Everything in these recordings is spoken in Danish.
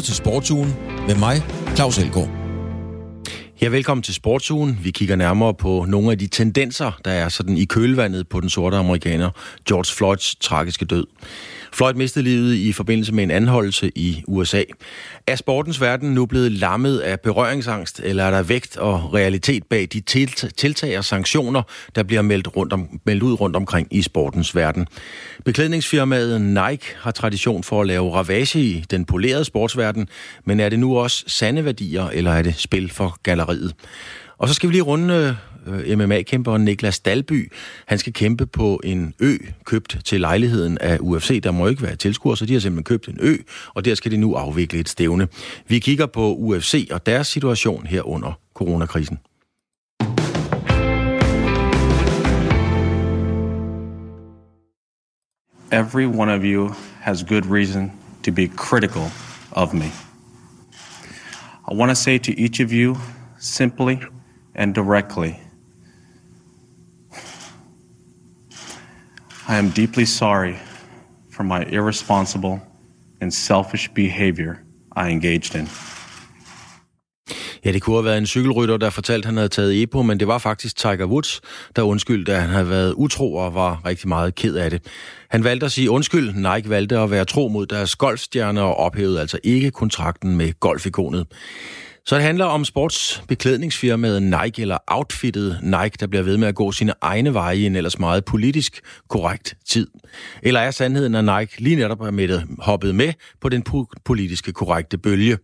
lytter til Sportsugen med mig, Claus Elgaard. Ja, velkommen til Sportsugen. Vi kigger nærmere på nogle af de tendenser, der er sådan i kølvandet på den sorte amerikaner George Floyds tragiske død. Floyd mistede livet i forbindelse med en anholdelse i USA. Er sportens verden nu blevet lammet af berøringsangst, eller er der vægt og realitet bag de tiltag og sanktioner, der bliver meldt, rundt om, meldt ud rundt omkring i sportens verden? Beklædningsfirmaet Nike har tradition for at lave ravage i den polerede sportsverden, men er det nu også sande værdier, eller er det spil for galleriet? Og så skal vi lige runde øh, Øh, MMA-kæmperen Niklas Dalby. Han skal kæmpe på en ø, købt til lejligheden af UFC. Der må ikke være tilskuere, så de har simpelthen købt en ø, og der skal de nu afvikle et stævne. Vi kigger på UFC og deres situation her under coronakrisen. Every one of you has good reason to be critical of me. I want to say to each of you simply and directly I am deeply sorry for my irresponsible and selfish behavior I engaged in. Ja, det kunne have været en cykelrytter, der fortalte, at han havde taget EPO, men det var faktisk Tiger Woods, der undskyldte, at han havde været utro og var rigtig meget ked af det. Han valgte at sige undskyld. Nike valgte at være tro mod deres golfstjerner og ophævede altså ikke kontrakten med golfikonet. Så det handler om sportsbeklædningsfirmaet Nike, eller outfittet Nike, der bliver ved med at gå sine egne veje i en ellers meget politisk korrekt tid. Eller er sandheden, at Nike lige netop er med, hoppet med på den politiske korrekte bølge?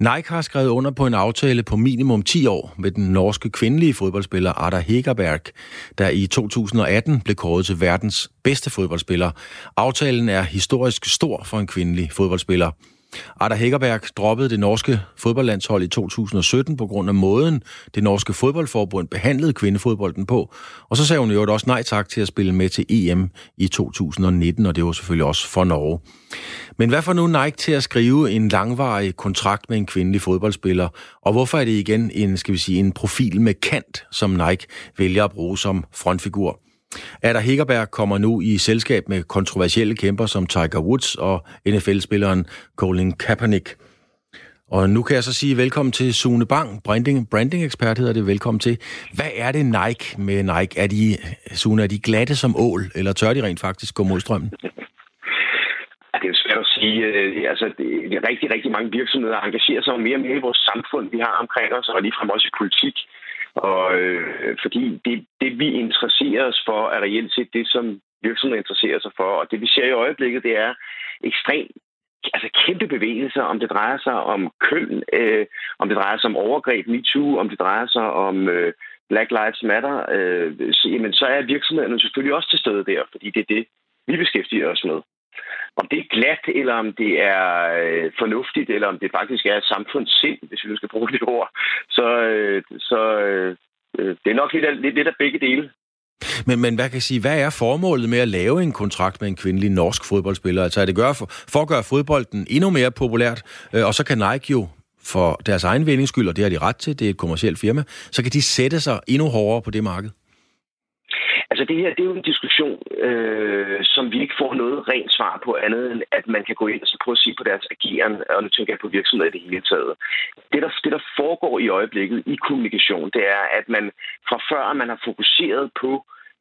Nike har skrevet under på en aftale på minimum 10 år med den norske kvindelige fodboldspiller Ada Hegerberg, der i 2018 blev kåret til verdens bedste fodboldspiller. Aftalen er historisk stor for en kvindelig fodboldspiller. Arda Hækkerberg droppede det norske fodboldlandshold i 2017 på grund af måden, det norske fodboldforbund behandlede kvindefodbolden på. Og så sagde hun jo også nej tak til at spille med til EM i 2019, og det var selvfølgelig også for Norge. Men hvad får nu Nike til at skrive en langvarig kontrakt med en kvindelig fodboldspiller? Og hvorfor er det igen en, skal vi sige, en profil med kant, som Nike vælger at bruge som frontfigur? Ada Hegerberg kommer nu i selskab med kontroversielle kæmper som Tiger Woods og NFL-spilleren Colin Kaepernick. Og nu kan jeg så sige velkommen til Sune Bang, branding, branding ekspert hedder det, velkommen til. Hvad er det Nike med Nike? Er de, Sune, er de glatte som ål, eller tør de rent faktisk gå mod strømmen? det er jo svært at sige. Øh, altså, det er rigtig, rigtig mange virksomheder engagerer sig mere og mere i vores samfund, vi har omkring os, og ligefrem også i politik. Og øh, fordi det, det, vi interesserer os for, er reelt set det, som virksomheder interesserer sig for. Og det, vi ser i øjeblikket, det er ekstremt altså kæmpe bevægelser, om det drejer sig om køn, øh, om det drejer sig om overgreb, MeToo, om det drejer sig om øh, Black Lives Matter, øh, så, jamen, så er virksomhederne selvfølgelig også til stede der, fordi det er det, vi beskæftiger os med om det er glat, eller om det er øh, fornuftigt, eller om det faktisk er et samfundssind, hvis vi nu skal bruge det ord, så, øh, så øh, øh det er nok lidt, lidt, lidt af begge dele. Men, men hvad kan jeg sige, hvad er formålet med at lave en kontrakt med en kvindelig norsk fodboldspiller? Altså er det gør for, for at gøre fodbolden endnu mere populært, øh, og så kan Nike jo for deres egen vindings skyld, og det har de ret til, det er et kommersielt firma, så kan de sætte sig endnu hårdere på det marked. Altså det her, det er jo en diskussion, øh, som vi ikke får noget rent svar på andet end, at man kan gå ind og så prøve at se på deres ageren, og nu tænker jeg på virksomheder i det hele taget. Det der, det, der foregår i øjeblikket i kommunikation, det er, at man fra før man har fokuseret på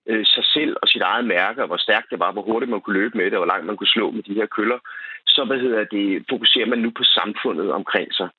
øh, sig selv og sit eget mærke, og hvor stærkt det var, hvor hurtigt man kunne løbe med det, og hvor langt man kunne slå med de her køller, så hvad hedder det, fokuserer man nu på samfundet omkring sig.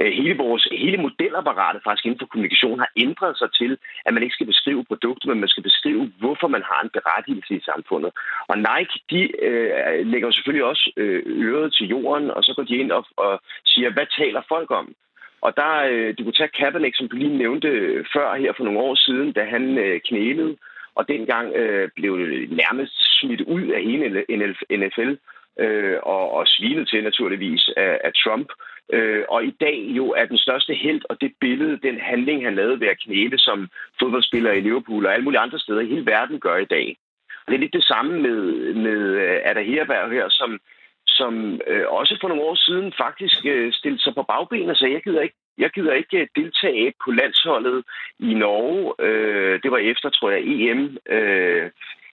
Øh, hele vores hele modelapparatet faktisk inden for kommunikation har ændret sig til, at man ikke skal beskrive produkter, men man skal beskrive, hvorfor man har en berettigelse i samfundet. Og Nike, de øh, lægger selvfølgelig også øh, øret til jorden, og så går de ind og, og siger, hvad taler folk om? Og der, øh, du kunne tage Kaepernick, som du lige nævnte øh, før her for nogle år siden, da han øh, knælede, og dengang øh, blev det nærmest smidt ud af hele NFL, øh, og, og svinet til naturligvis af, af Trump. Øh, øh, og i dag jo er den største held, og det billede, den handling, han lavede ved at knæle som fodboldspiller i Liverpool og alle mulige andre steder i hele verden gør i dag. Og det er lidt det samme med, med øh, Ada Herberg her, som, som øh, også for nogle år siden faktisk øh, stillede sig på bagben og sagde, jeg gider ikke jeg gider ikke øh, deltage på landsholdet i Norge. Øh, det var efter, tror jeg, EM, øh,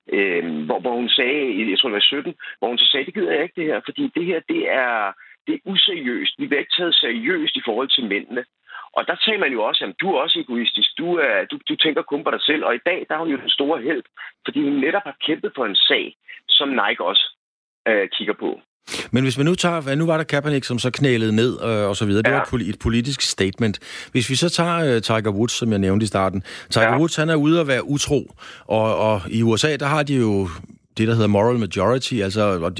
øh, hvor, hvor hun sagde, jeg tror det var 17, hvor hun så sagde, det gider jeg ikke det her, fordi det her, det er, det er useriøst. Vi bliver ikke taget seriøst i forhold til mændene. Og der taler man jo også, at du er også egoistisk. Du, er, du, du tænker kun på dig selv. Og i dag, der er hun jo den store held, fordi hun netop har kæmpet for en sag, som Nike også øh, kigger på. Men hvis man nu tager, nu var der Kaepernick, som så knælede ned øh, og så videre. Det ja. var et, et politisk statement. Hvis vi så tager uh, Tiger Woods, som jeg nævnte i starten. Tiger ja. Woods, han er ude at være utro. Og, og i USA, der har de jo det, der hedder moral majority. Altså, og,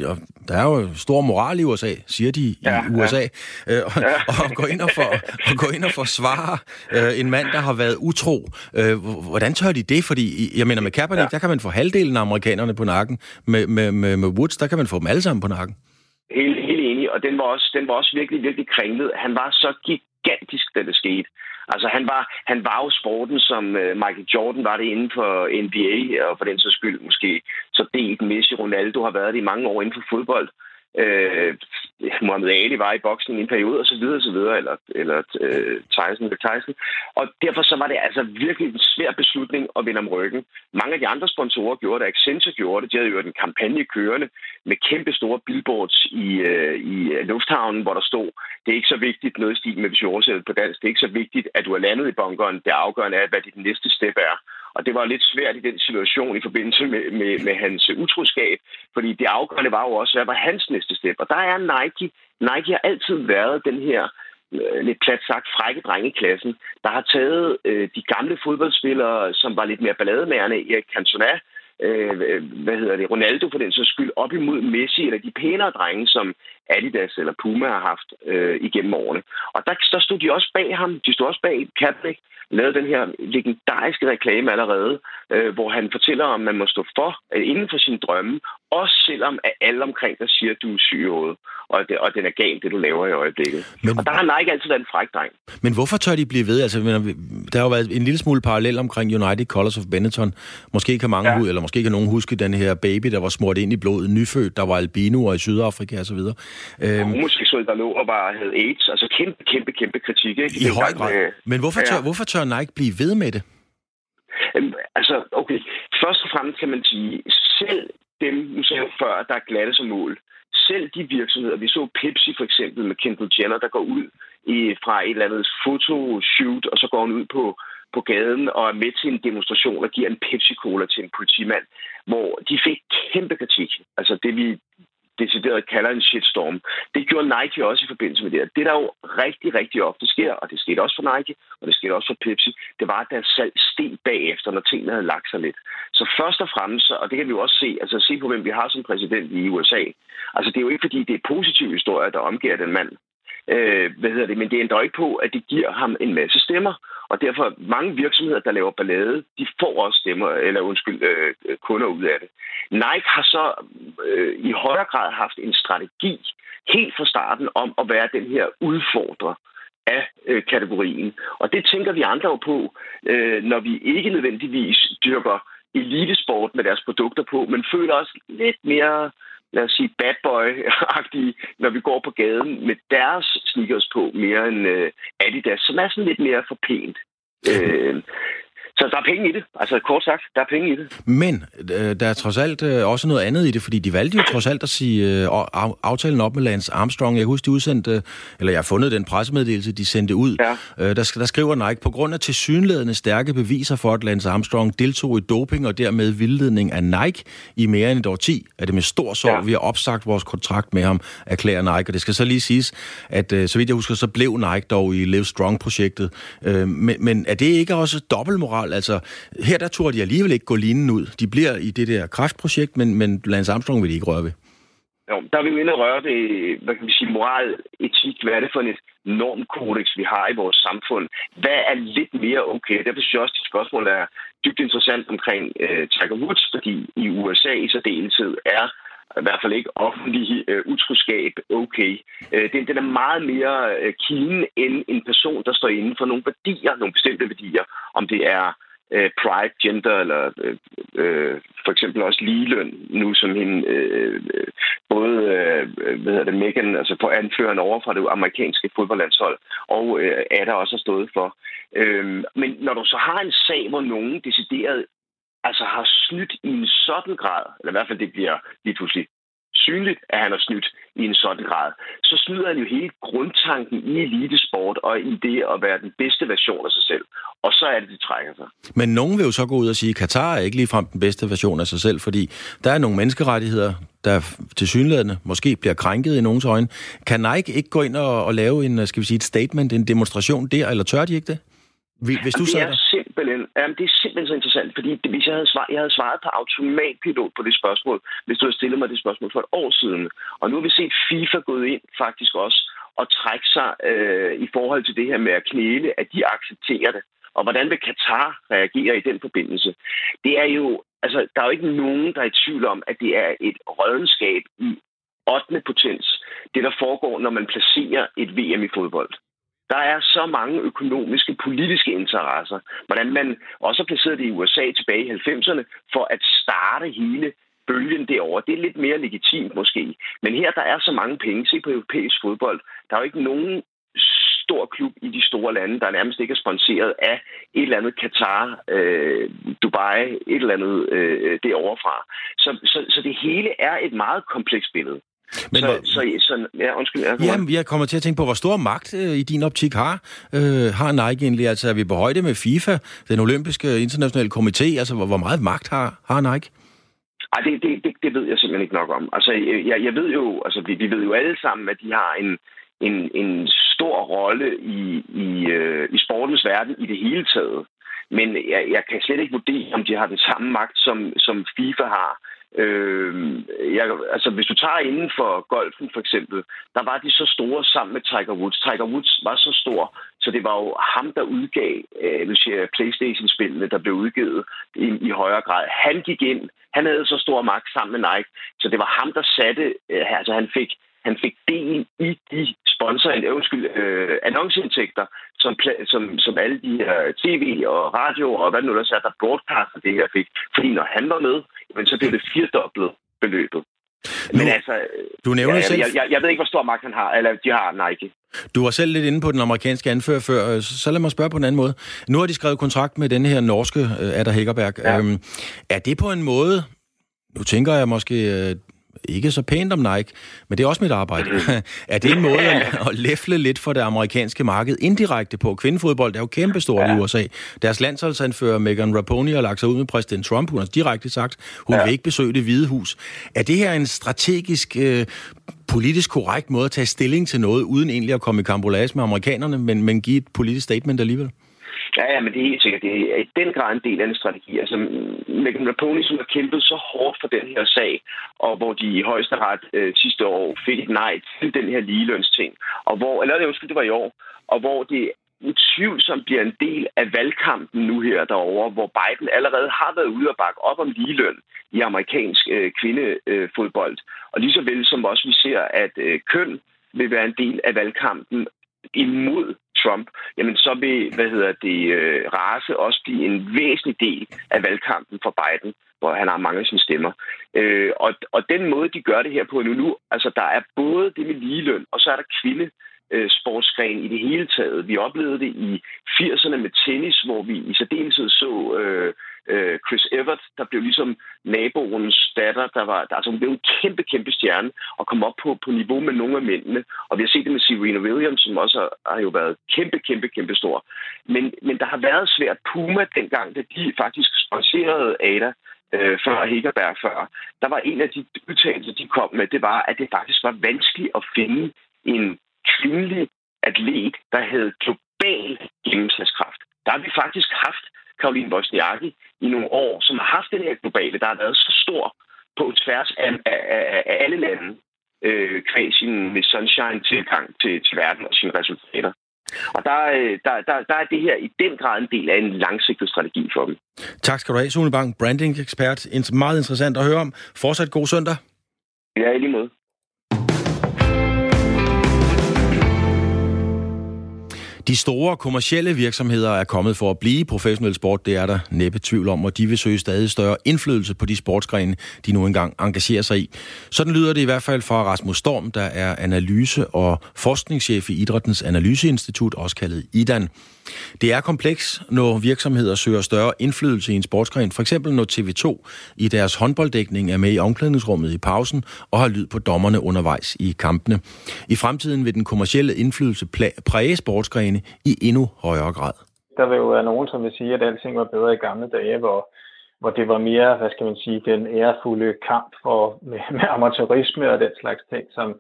der er jo stor moral i USA, siger de ja, i USA. Ja. Øh, og, ja. og, gå ind og, for, og gå ind og forsvare øh, en mand, der har været utro. Øh, hvordan tør de det? Fordi, jeg mener, med Kaepernick, ja. der kan man få halvdelen af amerikanerne på nakken. Med, med, med, med Woods, der kan man få dem alle sammen på nakken. Helt, helt enig, og den var, også, den var også virkelig, virkelig kringlet. Han var så gigantisk, da det skete. Altså, han var, han var jo sporten, som uh, Michael Jordan var det inden for NBA, og for den så skyld måske så delt Messi Ronaldo har været det i mange år inden for fodbold øh, Mohamed Ali var i boksning i en periode, og så videre, og så videre, eller, eller øh, Tyson, eller Tyson. Og derfor så var det altså virkelig en svær beslutning at vende om ryggen. Mange af de andre sponsorer gjorde det, Accenture gjorde det, de havde jo en kampagne kørende med kæmpe store billboards i, øh, i øh, lufthavnen, hvor der stod, det er ikke så vigtigt noget i stil med, hvis vi oversætter på dansk, det er ikke så vigtigt, at du er landet i bunkeren, det afgørende er, hvad dit næste step er. Og det var lidt svært i den situation i forbindelse med, med, med hans utroskab, fordi det afgørende var jo også, hvad var hans næste step. Og der er Nike. Nike har altid været den her øh, lidt plat sagt frække drenge i klassen, der har taget øh, de gamle fodboldspillere, som var lidt mere ballademærende, Erik Cantona, øh, hvad hedder det, Ronaldo for den så skyld, op imod Messi, eller de pænere drenge, som Adidas eller Puma har haft øh, igennem årene. Og der, der stod de også bag ham, de stod også bag Kaepernick, lavede den her legendariske reklame allerede, øh, hvor han fortæller om, at man må stå for, øh, inden for sine drømme, også selvom at alle omkring der siger, at du er syg og, det, og den er galt, det du laver i øjeblikket. Men, og der har Nike altid været en fræk dreng. Men hvorfor tør de blive ved? Altså, der har jo været en lille smule parallel omkring United Colors of Benetton. Måske kan mange, ja. eller måske kan nogen huske den her baby, der var smurt ind i blodet, nyfødt, der var albinoer i Sydafrika osv. Øhm, homoseksuelle, der lå og bare havde AIDS. Altså kæmpe, kæmpe, kæmpe kritik. Ikke? I høj grad. Med, Men hvorfor tør, ja. hvorfor tør Nike blive ved med det? Øhm, altså, okay. Først og fremmest kan man sige, selv dem, nu sagde jeg før, der er glatte som mål, selv de virksomheder, vi så Pepsi for eksempel med Kendall Jenner, der går ud i, fra et eller andet fotoshoot, og så går hun ud på, på gaden og er med til en demonstration og giver en Pepsi-Cola til en politimand, hvor de fik kæmpe kritik. Altså det, vi decideret kalder en shitstorm. Det gjorde Nike også i forbindelse med det. Det, der jo rigtig, rigtig ofte sker, og det skete også for Nike, og det skete også for Pepsi, det var, at deres salg steg bagefter, når tingene havde lagt sig lidt. Så først og fremmest, og det kan vi jo også se, altså se på, hvem vi har som præsident i USA. Altså det er jo ikke, fordi det er positive historier, der omgiver den mand. Øh, hvad hedder det? Men det ændrer ikke på, at det giver ham en masse stemmer. Og derfor mange virksomheder, der laver ballade, de får også stemmer, eller undskyld, øh, kunder ud af det. Nike har så øh, i højere grad haft en strategi helt fra starten om at være den her udfordrer af øh, kategorien. Og det tænker vi andre jo på, øh, når vi ikke nødvendigvis dyrker elitesport med deres produkter på, men føler os lidt mere lad os sige, bad boy-agtige, når vi går på gaden med deres sneakers på, mere end øh, Adidas, som er sådan lidt mere for pænt. Øh, så der er penge i det. Altså kort sagt, der er penge i det. Men øh, der er trods alt øh, også noget andet i det, fordi de valgte jo trods alt at sige øh, aftalen op med Lance Armstrong. Jeg husker, de udsendte, eller jeg har fundet den pressemeddelelse, de sendte ud. Ja. Øh, der, der skriver Nike, på grund af tilsyneladende stærke beviser for, at Lance Armstrong deltog i doping og dermed vildledning af Nike i mere end et år 10, er det med stor sorg, ja. vi har opsagt vores kontrakt med ham, erklærer Nike. Og det skal så lige siges, at øh, så vidt jeg husker, så blev Nike dog i Live Strong-projektet. Øh, men, men er det ikke også dobbeltmoral? Altså, her der tror de alligevel ikke gå linen ud. De bliver i det der kraftprojekt, men, men Lance Armstrong vil de ikke røre ved. Jo, der er vi jo inde og røre ved, hvad kan vi sige, moral, etik. Hvad er det for et normkodex, vi har i vores samfund? Hvad er lidt mere okay? Derfor synes jeg også, at spørgsmål er dybt interessant omkring øh, Tiger Woods, fordi i USA i særdeleshed er i hvert fald ikke offentlig øh, utroskab okay. Øh, den, den er meget mere øh, kilden end en person, der står inden for nogle værdier, nogle bestemte værdier. Om det er øh, pride, gender eller øh, øh, for eksempel også ligeløn, nu som hende, øh, øh både øh, hvad hedder det, Megan, altså på anføreren over fra det amerikanske fodboldlandshold, og øh, er der også har stået for. Øh, men når du så har en sag, hvor nogen decideret altså har snydt i en sådan grad, eller i hvert fald det bliver lige pludselig synligt, at han har snydt i en sådan grad, så snyder han jo hele grundtanken i elitesport og i det at være den bedste version af sig selv. Og så er det, de trækker sig. Men nogen vil jo så gå ud og sige, at Katar er ikke ligefrem den bedste version af sig selv, fordi der er nogle menneskerettigheder, der til synlædende måske bliver krænket i nogens øjne. Kan Nike ikke gå ind og, og lave en, skal vi sige, et statement, en demonstration der, eller tør de ikke det? Hvis du det er? Simpelthen, jamen, det er simpelthen så interessant, fordi det, hvis jeg havde, svaret, jeg havde svaret på automatpilot på det spørgsmål, hvis du havde stillet mig det spørgsmål for et år siden. Og nu har vi set FIFA gået ind faktisk også og trække sig øh, i forhold til det her med at knæle, at de accepterer det. Og hvordan vil Katar reagere i den forbindelse? Det er jo, altså, der er jo ikke nogen, der er i tvivl om, at det er et rødenskab i 8. potens, det der foregår, når man placerer et VM i fodbold. Der er så mange økonomiske, politiske interesser. Hvordan man også placerede det i USA tilbage i 90'erne for at starte hele bølgen derovre. Det er lidt mere legitimt måske. Men her der er så mange penge. Se på europæisk fodbold. Der er jo ikke nogen stor klub i de store lande, der nærmest ikke er sponsoreret af et eller andet Katar, øh, Dubai, et eller andet øh, derovre fra. Så, så, så det hele er et meget komplekst billede. Men så, hvor... så, så, ja, undskyld. Jeg, Jamen, jeg kommer til at tænke på, hvor stor magt øh, i din optik har, øh, har Nike egentlig? Altså, er vi på højde med FIFA, den olympiske internationale komité? Altså, hvor, hvor meget magt har, har Nike? Ej, det, det, det, det ved jeg simpelthen ikke nok om. Altså, jeg, jeg ved jo, altså, vi, vi ved jo alle sammen, at de har en, en, en stor rolle i, i, øh, i sportens verden i det hele taget. Men jeg, jeg kan slet ikke vurdere, om de har den samme magt, som, som FIFA har. Øh, jeg, altså, hvis du tager inden for golfen for eksempel, der var de så store sammen med Tiger Woods. Tiger Woods var så stor, så det var jo ham, der udgav øh, siger, Playstation-spillene, der blev udgivet i, i højere grad. Han gik ind, han havde så stor magt sammen med Nike, så det var ham, der satte, øh, altså han fik, han fik del i de sponsor, øh, undskyld, øh, annonceindtægter, som, som, som alle de her tv og radio og hvad nu der er, der broadcaster det her fik. Fordi når han var med, men så blev det firedoblet beløbet. Nu, men altså, du nævner jeg, selv... Jeg, jeg, jeg ved ikke, hvor stor magt han har, eller de har Nike. Du var selv lidt inde på den amerikanske anfører før, så lad mig spørge på en anden måde. Nu har de skrevet kontrakt med den her norske uh, Adder Hækkerberg. Ja. Øhm, er det på en måde, nu tænker jeg måske, øh, ikke så pænt om Nike, men det er også mit arbejde. er det en måde at, at læfle lidt for det amerikanske marked indirekte på? Kvindefodbold er jo kæmpestort ja. i USA. Deres landsholdsanfører Megan Raponi har lagt sig ud med præsident Trump. Hun har direkte sagt, hun ja. vil ikke besøge det hvide hus. Er det her en strategisk, øh, politisk korrekt måde at tage stilling til noget, uden egentlig at komme i kambolage med amerikanerne, men, men give et politisk statement alligevel? Ja, ja, men det er helt sikkert. Det er i den grad en del af en strategi. Altså, Megan Rapone, som har kæmpet så hårdt for den her sag, og hvor de i højeste ret øh, sidste år fik et nej til den her ligelønsting, og hvor, eller det, undskyld, det var i år, og hvor det utvivlsomt bliver en del af valgkampen nu her derovre, hvor Biden allerede har været ude og bakke op om ligeløn i amerikansk øh, kvindefodbold. Og lige så vel som også vi ser, at øh, køn vil være en del af valgkampen imod Trump, jamen så vil, hvad hedder det, øh, race også blive en væsentlig del af valgkampen for Biden, hvor han har mange af sine stemmer. Øh, og, og den måde, de gør det her på nu, nu, altså der er både det med ligeløn, og så er der kvinde øh, sportsgren i det hele taget. Vi oplevede det i 80'erne med tennis, hvor vi i særdeleshed så øh, øh, Chris Evert, der blev ligesom naboens datter, der var der, altså hun blev en kæmpe, kæmpe stjerne og kom op på, på niveau med nogle af mændene. Og vi har set det med Serena Williams, som også har, har jo været kæmpe, kæmpe, kæmpe stor. Men, men der har været svært. Puma dengang, da de faktisk sponserede Ada, øh, før Hækkerberg før, der var en af de udtalelser, de kom med, det var, at det faktisk var vanskeligt at finde en kvindelig atlet, der havde global gennemslagskraft. Der har vi faktisk haft Karoline Wozniacki i nogle år, som har haft den her globale, der har været så stor på tværs af, af, af, af alle lande, øh, kvæg sin med sunshine-tilgang til, til verden og sine resultater. Og der, øh, der, der, der er det her i den grad en del af en langsigtet strategi for dem. Tak skal du have, Sune Bang, branding-ekspert. Meget interessant at høre om. Fortsat god søndag. Ja, i lige måde. De store kommercielle virksomheder er kommet for at blive professionel sport, det er der næppe tvivl om, og de vil søge stadig større indflydelse på de sportsgrene, de nu engang engagerer sig i. Sådan lyder det i hvert fald fra Rasmus Storm, der er analyse- og forskningschef i Idrættens Analyseinstitut, også kaldet IDAN. Det er kompleks, når virksomheder søger større indflydelse i en sportsgren. For eksempel når TV2 i deres håndbolddækning er med i omklædningsrummet i pausen og har lyd på dommerne undervejs i kampene. I fremtiden vil den kommercielle indflydelse præge sportsgrene i endnu højere grad. Der vil jo være nogen, som vil sige, at alting var bedre i gamle dage, hvor hvor det var mere, hvad skal man sige, den ærefulde kamp for, med, med amatørisme og den slags ting, som,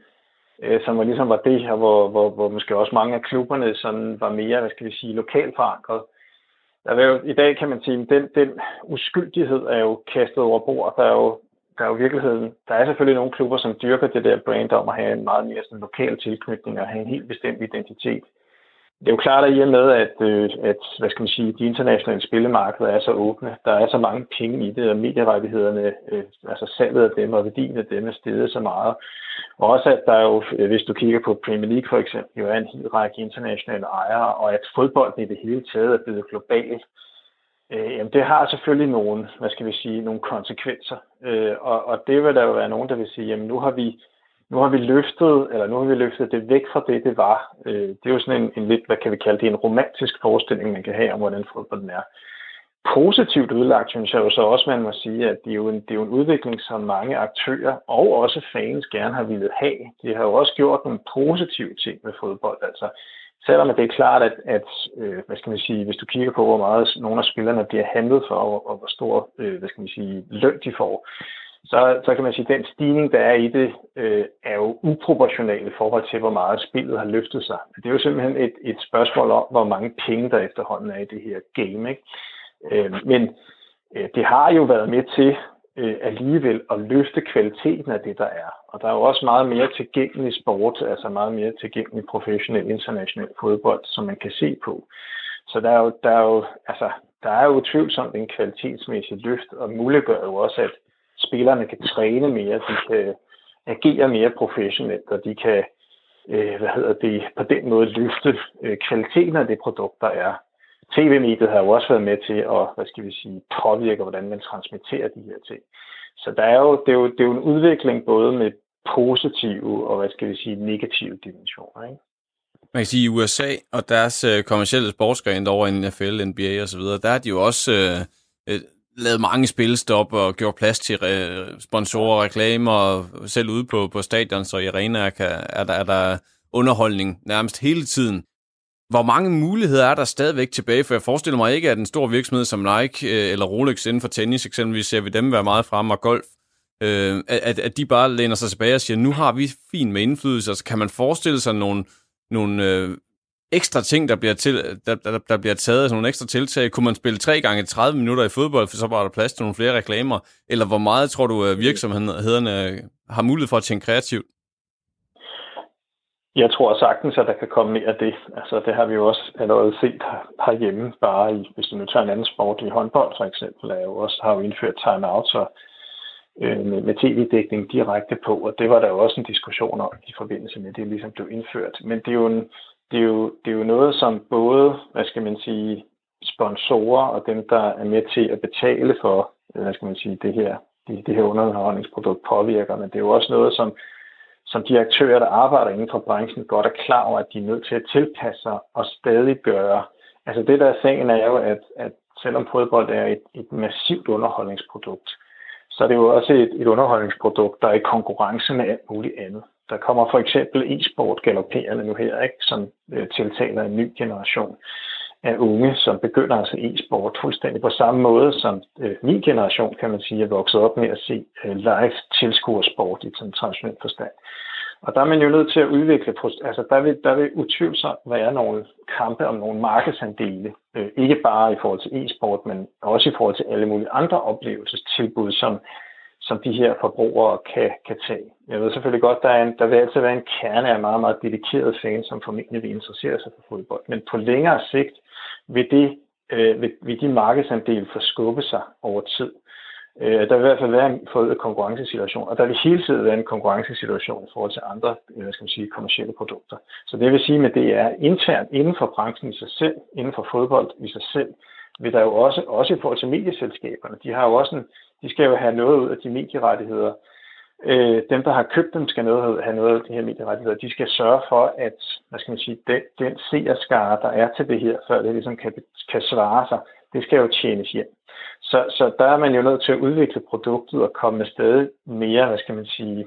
øh, som var ligesom var det her, hvor, hvor, hvor måske også mange af klubberne sådan var mere, hvad skal vi sige, lokalt forankret. Der er jo, I dag kan man sige, den, den uskyldighed er jo kastet over bord. Der er jo, der er jo virkeligheden, der er selvfølgelig nogle klubber, som dyrker det der brand om at have en meget mere sådan lokal tilknytning og have en helt bestemt identitet det er jo klart, at i og med, at, øh, at hvad skal man sige, de internationale spillemarkeder er så åbne, der er så mange penge i det, og medierettighederne, øh, altså salget af dem og værdien af dem er steget så meget. Og også at der jo, øh, hvis du kigger på Premier League for eksempel, jo er en hel række internationale ejere, og at fodbolden i det hele taget er blevet global. Øh, jamen det har selvfølgelig nogle, hvad skal vi sige, nogle konsekvenser. Øh, og, og det vil der jo være nogen, der vil sige, jamen nu har vi nu har vi løftet, eller nu har vi løftet det væk fra det, det var. Øh, det er jo sådan en, en lidt, hvad kan vi kalde det, en romantisk forestilling, man kan have om, hvordan fodbolden er. Positivt udlagt, synes jeg jo så også, man må sige, at det er jo en, det er jo en udvikling, som mange aktører og også fans gerne har ville have. De har jo også gjort nogle positive ting med fodbold. Altså, selvom det er klart, at, at øh, hvad skal man sige, hvis du kigger på, hvor meget nogle af spillerne bliver handlet for, og, og hvor stor øh, hvad skal man sige, løn de får, så, så kan man sige, at den stigning, der er i det, øh, er jo uproportional i forhold til, hvor meget spillet har løftet sig. Det er jo simpelthen et, et spørgsmål om, hvor mange penge der efterhånden er i det her game. Ikke? Øh, men øh, det har jo været med til øh, alligevel at løfte kvaliteten af det, der er. Og der er jo også meget mere tilgængelig sport, altså meget mere tilgængelig professionel international fodbold, som man kan se på. Så der er jo, der er jo, altså, der er jo tvivlsomt en kvalitetsmæssig løft, og muliggør jo også, at spillerne kan træne mere, de kan agere mere professionelt, og de kan øh, hvad hedder det, på den måde løfte øh, kvaliteten af det produkt, der er. TV-mediet har jo også været med til at hvad skal vi sige, påvirke, hvordan man transmitterer de her ting. Så der er jo, det, er jo, det er jo en udvikling både med positive og hvad skal vi sige, negative dimensioner. Ikke? Man kan sige, i USA og deres øh, kommersielle sportsgren over i NFL, NBA osv., der er de jo også øh, øh lavet mange spilstop og gjort plads til re- sponsorer og reklamer, selv ude på, på stadion, så i arenaer kan, er, der, er der underholdning nærmest hele tiden. Hvor mange muligheder er der stadigvæk tilbage? For jeg forestiller mig ikke, at en stor virksomhed som Nike øh, eller Rolex inden for tennis eksempelvis, ser vi dem være meget fremme og golf, øh, at, at de bare læner sig tilbage og siger, nu har vi fint med indflydelse. Altså, kan man forestille sig nogle, nogle øh, ekstra ting, der bliver, til, der, der, der bliver taget, altså nogle ekstra tiltag? Kunne man spille 3 gange 30 minutter i fodbold, for så var der plads til nogle flere reklamer? Eller hvor meget tror du, øh, virksomhederne øh, har mulighed for at tænke kreativt? Jeg tror sagtens, at der kan komme mere af det. Altså, det har vi jo også allerede set herhjemme, bare i, hvis du nu tager en anden sport i håndbold for eksempel, er jo også, har jo indført timeouts så øh, med, med tv-dækning direkte på, og det var der jo også en diskussion om i forbindelse med, at det ligesom blev indført. Men det er jo en, det er, jo, det er jo noget, som både, hvad skal man sige, sponsorer og dem, der er med til at betale for, hvad skal man sige, det her, det, det her underholdningsprodukt påvirker, men det er jo også noget, som, som de aktører, der arbejder inden for branchen, godt er klar over, at de er nødt til at tilpasse sig og stadig gøre. Altså det, der er sagen, er jo, at, at selvom fodbold er et, et massivt underholdningsprodukt, så er det jo også et, et underholdningsprodukt, der er i konkurrence med alt muligt andet. Der kommer for eksempel e-sport galopperende nu her, ikke, som øh, tiltaler en ny generation af unge, som begynder altså se e-sport fuldstændig på samme måde som øh, min generation, kan man sige, er vokset op med at se øh, live tilskuersport i sådan traditionel forstand. Og der er man jo nødt til at udvikle, altså der vil, der vil utvivlsomt være nogle kampe om nogle markedsandele, øh, ikke bare i forhold til e-sport, men også i forhold til alle mulige andre oplevelsestilbud, som som de her forbrugere kan, kan tage. Jeg ved selvfølgelig godt, der, er en, der vil altid være en kerne af meget, meget dedikerede fans, som formentlig vil interessere sig for fodbold. Men på længere sigt vil, det, øh, vil, vil de markedsandele forskubbe sig over tid. Øh, der vil i hvert fald være en forøget konkurrencesituation, og der vil hele tiden være en konkurrencesituation i forhold til andre øh, skal man sige, kommersielle produkter. Så det vil sige at det er internt inden for branchen i sig selv, inden for fodbold i sig selv, vil der jo også, også i forhold til medieselskaberne, de har jo også en, de skal jo have noget ud af de medierettigheder, øh, dem, der har købt dem, skal noget, have noget af de her medierettigheder. De skal sørge for, at hvad skal man sige, den, den seerskare, der er til det her, før det ligesom kan, kan svare sig, det skal jo tjenes hjem. Så, så der er man jo nødt til at udvikle produktet og komme med stadig mere, hvad skal man sige,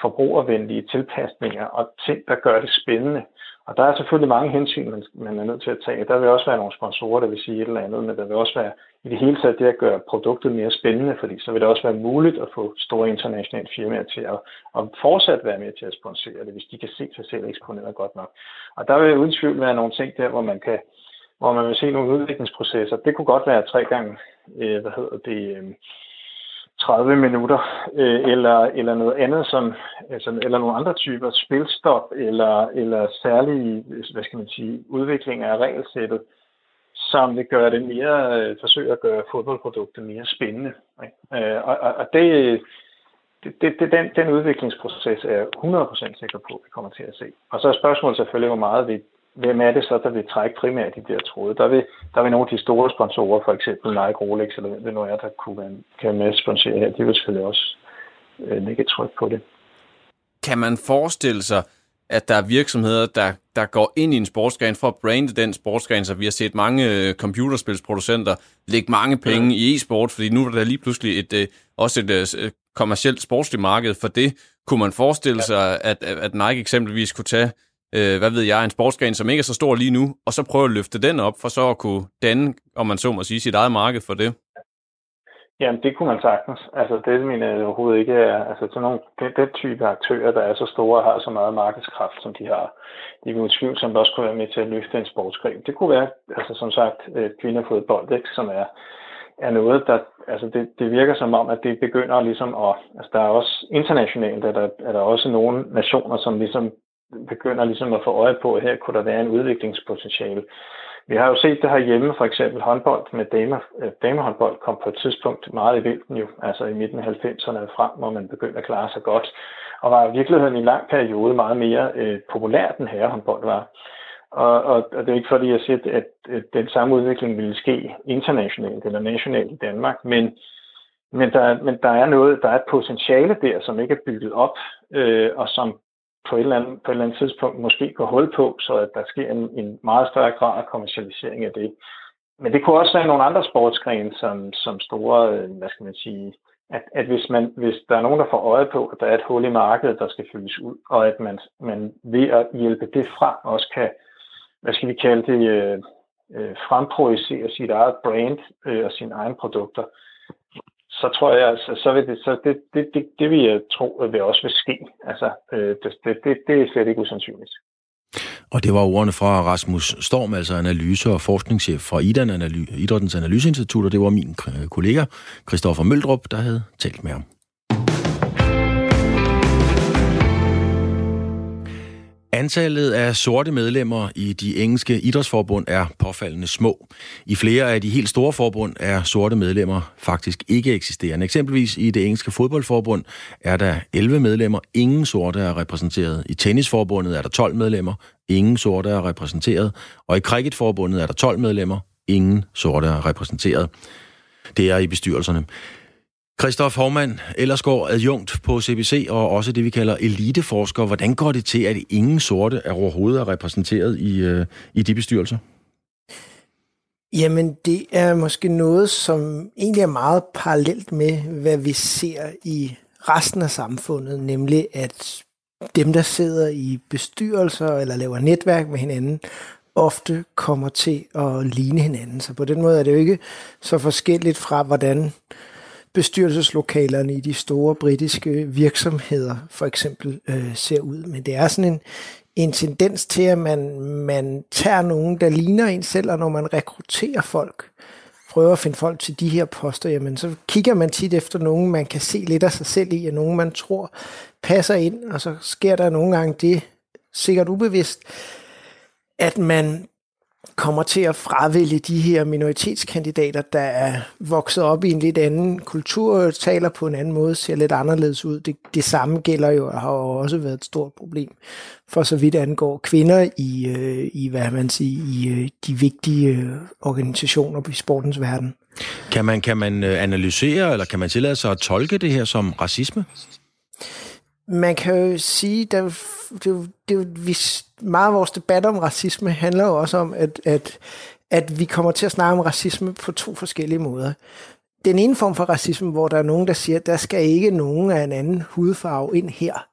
forbrugervenlige tilpasninger og ting, der gør det spændende. Og der er selvfølgelig mange hensyn, man, man er nødt til at tage. Der vil også være nogle sponsorer, der vil sige et eller andet, men der vil også være i det hele taget det at gøre produktet mere spændende, fordi så vil det også være muligt at få store internationale firmaer til at, at fortsat være med til at sponsere det, hvis de kan se sig selv eksponeret godt nok. Og der vil uden tvivl være nogle ting der, hvor man kan hvor man vil se nogle udviklingsprocesser. Det kunne godt være tre gange, øh, hvad hedder det, øh, 30 minutter, øh, eller, eller noget andet, som, altså, eller nogle andre typer spilstop, eller, eller særlige, hvad skal man sige, udviklinger af regelsættet, som vil gøre det mere, øh, forsøge at gøre fodboldproduktet mere spændende. Ikke? Øh, og, og, og det, det, det, det, den, den udviklingsproces er jeg 100% sikker på, at vi kommer til at se. Og så er spørgsmålet selvfølgelig, hvor meget vi hvem er det så, der vil trække primært de der tråde? Der vil, der vil nogle af de store sponsorer, for eksempel Nike, Rolex, eller hvem det nu er, der kunne være, kan med sponsere her, de vil selvfølgelig også øh, lægge et tryk på det. Kan man forestille sig, at der er virksomheder, der, der går ind i en sportsgren for at brande den sportsgren, så vi har set mange øh, computerspilsproducenter lægge mange penge ja. i e-sport, fordi nu er der lige pludselig et, øh, også et øh, kommercielt sportsligt marked for det. Kunne man forestille ja. sig, at, at Nike eksempelvis kunne tage øh, hvad ved jeg, en sportsgren, som ikke er så stor lige nu, og så prøve at løfte den op, for så at kunne danne, om man så må sige, sit eget marked for det? Jamen, det kunne man sagtens. Altså, det mener jeg øh, overhovedet ikke er... Altså, sådan nogle, den, den type aktører, der er så store og har så meget markedskraft, som de har, de vil utvivlsomt også kunne være med til at løfte en sportsgren. Det kunne være, altså som sagt, øh, kvinderfodbold, ikke, som er, er noget, der... Altså, det, det virker som om, at det begynder ligesom at... Altså, der er også internationalt, er der, er der også nogle nationer, som ligesom begynder ligesom at få øje på, at her kunne der være en udviklingspotentiale. Vi har jo set det her hjemme, for eksempel håndbold med dame, øh, damehåndbold kom på et tidspunkt meget i vælten jo, altså i midten af 90'erne frem, hvor man begyndte at klare sig godt, og var i virkeligheden i en lang periode meget mere øh, populær, den herrehåndbold var. Og, og, og det er ikke fordi, jeg siger, at, at den samme udvikling ville ske internationalt eller nationalt i Danmark, men, men, der, men der er noget, der er et potentiale der, som ikke er bygget op, øh, og som på et, eller andet, på et eller andet tidspunkt måske gå hul på, så at der sker en, en meget større grad af kommercialisering af det. Men det kunne også være nogle andre sportsgrene, som, som store, øh, hvad skal man sige, at, at hvis, man, hvis der er nogen, der får øje på, at der er et hul i markedet, der skal fyldes ud, og at man, man ved at hjælpe det frem også kan, hvad skal vi kalde det, øh, øh, fremprojicere sit eget brand øh, og sine egne produkter, så tror jeg, altså, så vil det, så det, det, det, det vil jeg tro, at det også vil ske. Altså, øh, det, det, det, det er slet ikke usandsynligt. Og det var ordene fra Rasmus Storm, altså analyse- og forskningschef fra IDAN, Idrættens Analyseinstitut, og det var min kollega Christoffer Møldrup, der havde talt med ham. Antallet af sorte medlemmer i de engelske idrætsforbund er påfaldende små. I flere af de helt store forbund er sorte medlemmer faktisk ikke eksisterende. Eksempelvis i det engelske fodboldforbund er der 11 medlemmer, ingen sorte er repræsenteret. I tennisforbundet er der 12 medlemmer, ingen sorte er repræsenteret. Og i cricketforbundet er der 12 medlemmer, ingen sorte er repræsenteret. Det er i bestyrelserne. Christoph Hormann, går adjunkt på CBC og også det, vi kalder eliteforsker. Hvordan går det til, at ingen sorte er overhovedet er repræsenteret i, øh, i de bestyrelser? Jamen, det er måske noget, som egentlig er meget parallelt med, hvad vi ser i resten af samfundet, nemlig at dem, der sidder i bestyrelser eller laver netværk med hinanden, ofte kommer til at ligne hinanden. Så på den måde er det jo ikke så forskelligt fra, hvordan bestyrelseslokalerne i de store britiske virksomheder for eksempel øh, ser ud. Men det er sådan en, en tendens til, at man, man tager nogen, der ligner en selv, og når man rekrutterer folk, prøver at finde folk til de her poster, jamen så kigger man tit efter nogen, man kan se lidt af sig selv i, og nogen, man tror passer ind, og så sker der nogle gange det, sikkert ubevidst, at man kommer til at fravælge de her minoritetskandidater, der er vokset op i en lidt anden kultur, taler på en anden måde, ser lidt anderledes ud. Det, det samme gælder jo, og har jo også været et stort problem for så vidt angår kvinder i, øh, i hvad man siger, i øh, de vigtige øh, organisationer i sportens verden. Kan man, kan man øh, analysere, eller kan man tillade sig at tolke det her som racisme? Man kan jo sige, at det, det, det, vi, meget af vores debat om racisme handler jo også om, at, at, at vi kommer til at snakke om racisme på to forskellige måder. Den ene form for racisme, hvor der er nogen, der siger, at der skal ikke nogen af en anden hudfarve ind her,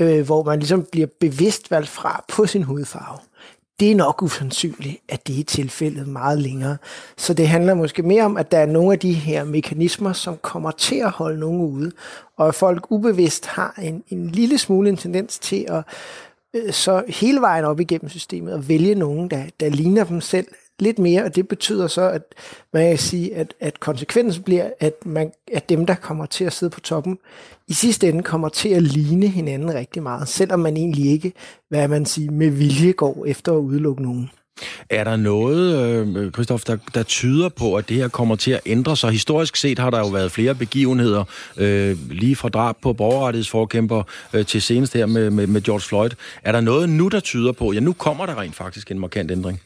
øh, hvor man ligesom bliver bevidst valgt fra på sin hudfarve det er nok usandsynligt, at det er tilfældet meget længere. Så det handler måske mere om, at der er nogle af de her mekanismer, som kommer til at holde nogen ude, og at folk ubevidst har en, en lille smule en tendens til at øh, så hele vejen op igennem systemet at vælge nogen, der, der ligner dem selv lidt mere, og det betyder så, at man kan sige, at, at konsekvensen bliver, at, man, at dem, der kommer til at sidde på toppen, i sidste ende kommer til at ligne hinanden rigtig meget, selvom man egentlig ikke, hvad man siger, med vilje går efter at udelukke nogen. Er der noget, Kristof, Christoph, der, der tyder på, at det her kommer til at ændre sig? Historisk set har der jo været flere begivenheder, øh, lige fra drab på borgerrettighedsforkæmper øh, til senest her med, med, med George Floyd. Er der noget nu, der tyder på, ja, nu kommer der rent faktisk en markant ændring?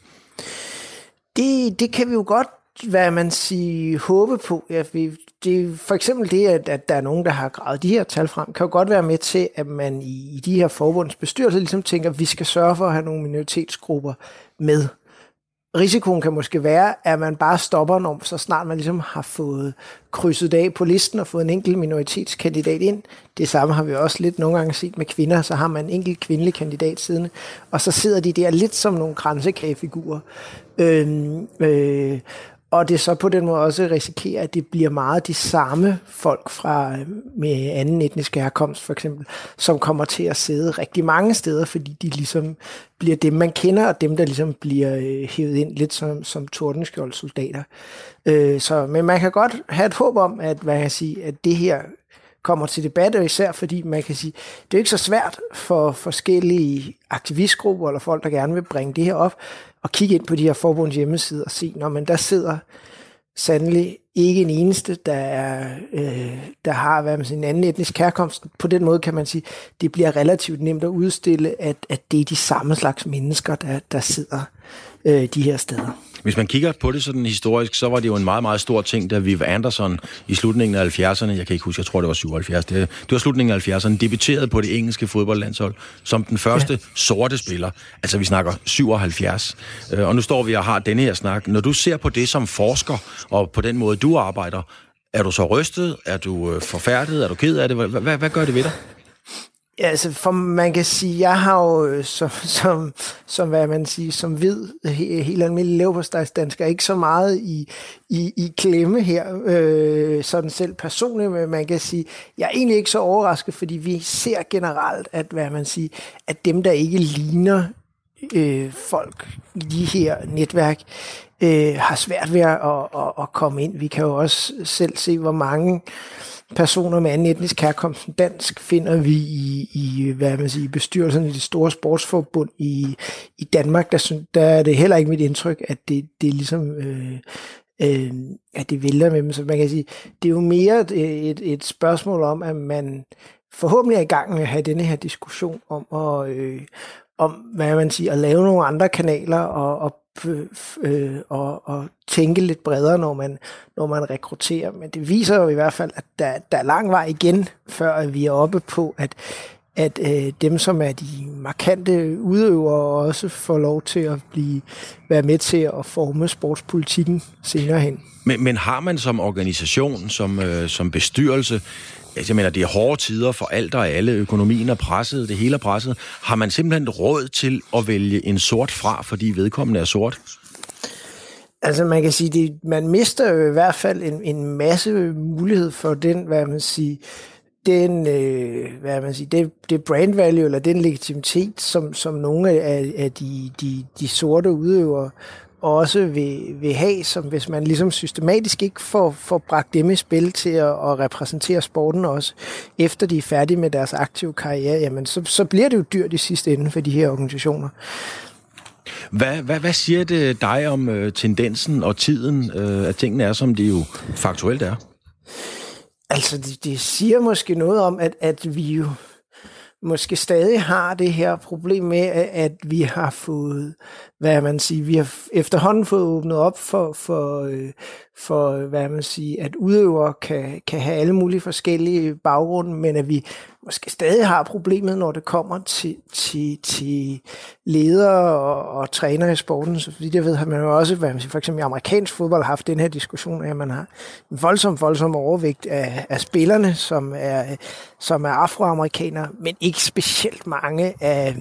Det, det kan vi jo godt hvad man siger, håbe på. Ja, vi, det, for eksempel det, at, at der er nogen, der har gravet de her tal frem, kan jo godt være med til, at man i, i de her forbundsbestyrelser ligesom tænker, at vi skal sørge for at have nogle minoritetsgrupper med. Risikoen kan måske være, at man bare stopper, når så snart man ligesom har fået krydset af på listen og fået en enkelt minoritetskandidat ind. Det samme har vi også lidt nogle gange set med kvinder, så har man en enkelt kvindelig kandidat siden, og så sidder de der lidt som nogle grænsekagefigurer. Øh, øh, og det så på den måde også risikerer, at det bliver meget de samme folk fra øh, med anden etnisk herkomst for eksempel, som kommer til at sidde rigtig mange steder, fordi de ligesom bliver dem, man kender, og dem, der ligesom bliver øh, hævet ind lidt som, som tordenskjoldsoldater. Øh, så, men man kan godt have et håb om, at, hvad jeg sige, at det her kommer til debat, og især fordi man kan sige, det er ikke så svært for forskellige aktivistgrupper eller folk, der gerne vil bringe det her op, at kigge ind på de her forbunds hjemmeside og se, når man der sidder sandelig ikke en eneste, der, er, øh, der har hvad man siger, en anden etnisk herkomst. På den måde kan man sige, det bliver relativt nemt at udstille, at, at det er de samme slags mennesker, der, der sidder øh, de her steder. Hvis man kigger på det sådan historisk, så var det jo en meget, meget stor ting, da Viv Anderson i slutningen af 70'erne, jeg kan ikke huske, jeg tror det var 77, det, det var slutningen af 70'erne, debuterede på det engelske fodboldlandshold som den første ja. sorte spiller. Altså vi snakker 77. Øh, og nu står vi og har denne her snak. Når du ser på det som forsker, og på den måde du arbejder, er du så rystet? Er du øh, forfærdet? Er du ked af det? Hvad, hvad, hvad gør det ved dig? Ja, altså, for man kan sige, jeg har jo øh, som, som, som hvad man siger, som hvid, øh, helt almindelig leverpostejsdansker, ikke så meget i, i, i klemme her, øh, sådan selv personligt, men man kan sige, jeg er egentlig ikke så overrasket, fordi vi ser generelt, at hvad man siger, at dem, der ikke ligner øh, folk i de her netværk, øh, har svært ved at, at, at, at komme ind. Vi kan jo også selv se, hvor mange øh, personer med anden etnisk herkomst end dansk finder vi i, i hvad man siger, bestyrelsen i det store sportsforbund i, i Danmark. Der, der er det heller ikke mit indtryk, at det, det er ligesom... Øh, øh, at det vælter med dem. Så man kan sige, det er jo mere et, et, et spørgsmål om, at man forhåbentlig er i gang med at have denne her diskussion om at, øh, om, hvad man siger, at lave nogle andre kanaler og, og Øh, øh, og, og tænke lidt bredere, når man, når man rekrutterer. Men det viser jo i hvert fald, at der, der er lang vej igen, før vi er oppe på, at, at øh, dem, som er de markante udøvere, også får lov til at blive være med til at forme sportspolitikken senere hen. Men, men har man som organisation, som, øh, som bestyrelse, Altså, jeg mener, det er hårde tider for alt og alle. Økonomien er presset, det hele er presset. Har man simpelthen råd til at vælge en sort fra, fordi vedkommende er sort? Altså man kan sige, det, man mister jo i hvert fald en, en masse mulighed for den, hvad man siger, den, øh, hvad man siger, det, det brand value, eller den legitimitet, som, som nogle af, af de, de, de sorte udøvere også vil, vil have, som hvis man ligesom systematisk ikke får, får bragt dem i spil til at, at repræsentere sporten også, efter de er færdige med deres aktive karriere, jamen så, så bliver det jo dyrt i sidste ende for de her organisationer. Hvad, hvad, hvad siger det dig om øh, tendensen og tiden, øh, at tingene er, som de jo faktuelt er? Altså, det, det siger måske noget om, at, at vi jo måske stadig har det her problem med, at vi har fået, hvad man siger, vi har efterhånden fået åbnet op for, for, øh, for hvad man siger, at udøvere kan, kan have alle mulige forskellige baggrunde, men at vi måske stadig har problemet, når det kommer til, til, til ledere og, og trænere i sporten. Så fordi det ved, har man jo også, hvad man siger, for eksempel i amerikansk fodbold, har haft den her diskussion af, at man har en voldsom, voldsom overvægt af, af spillerne, som er, som er afroamerikanere, men ikke specielt mange af,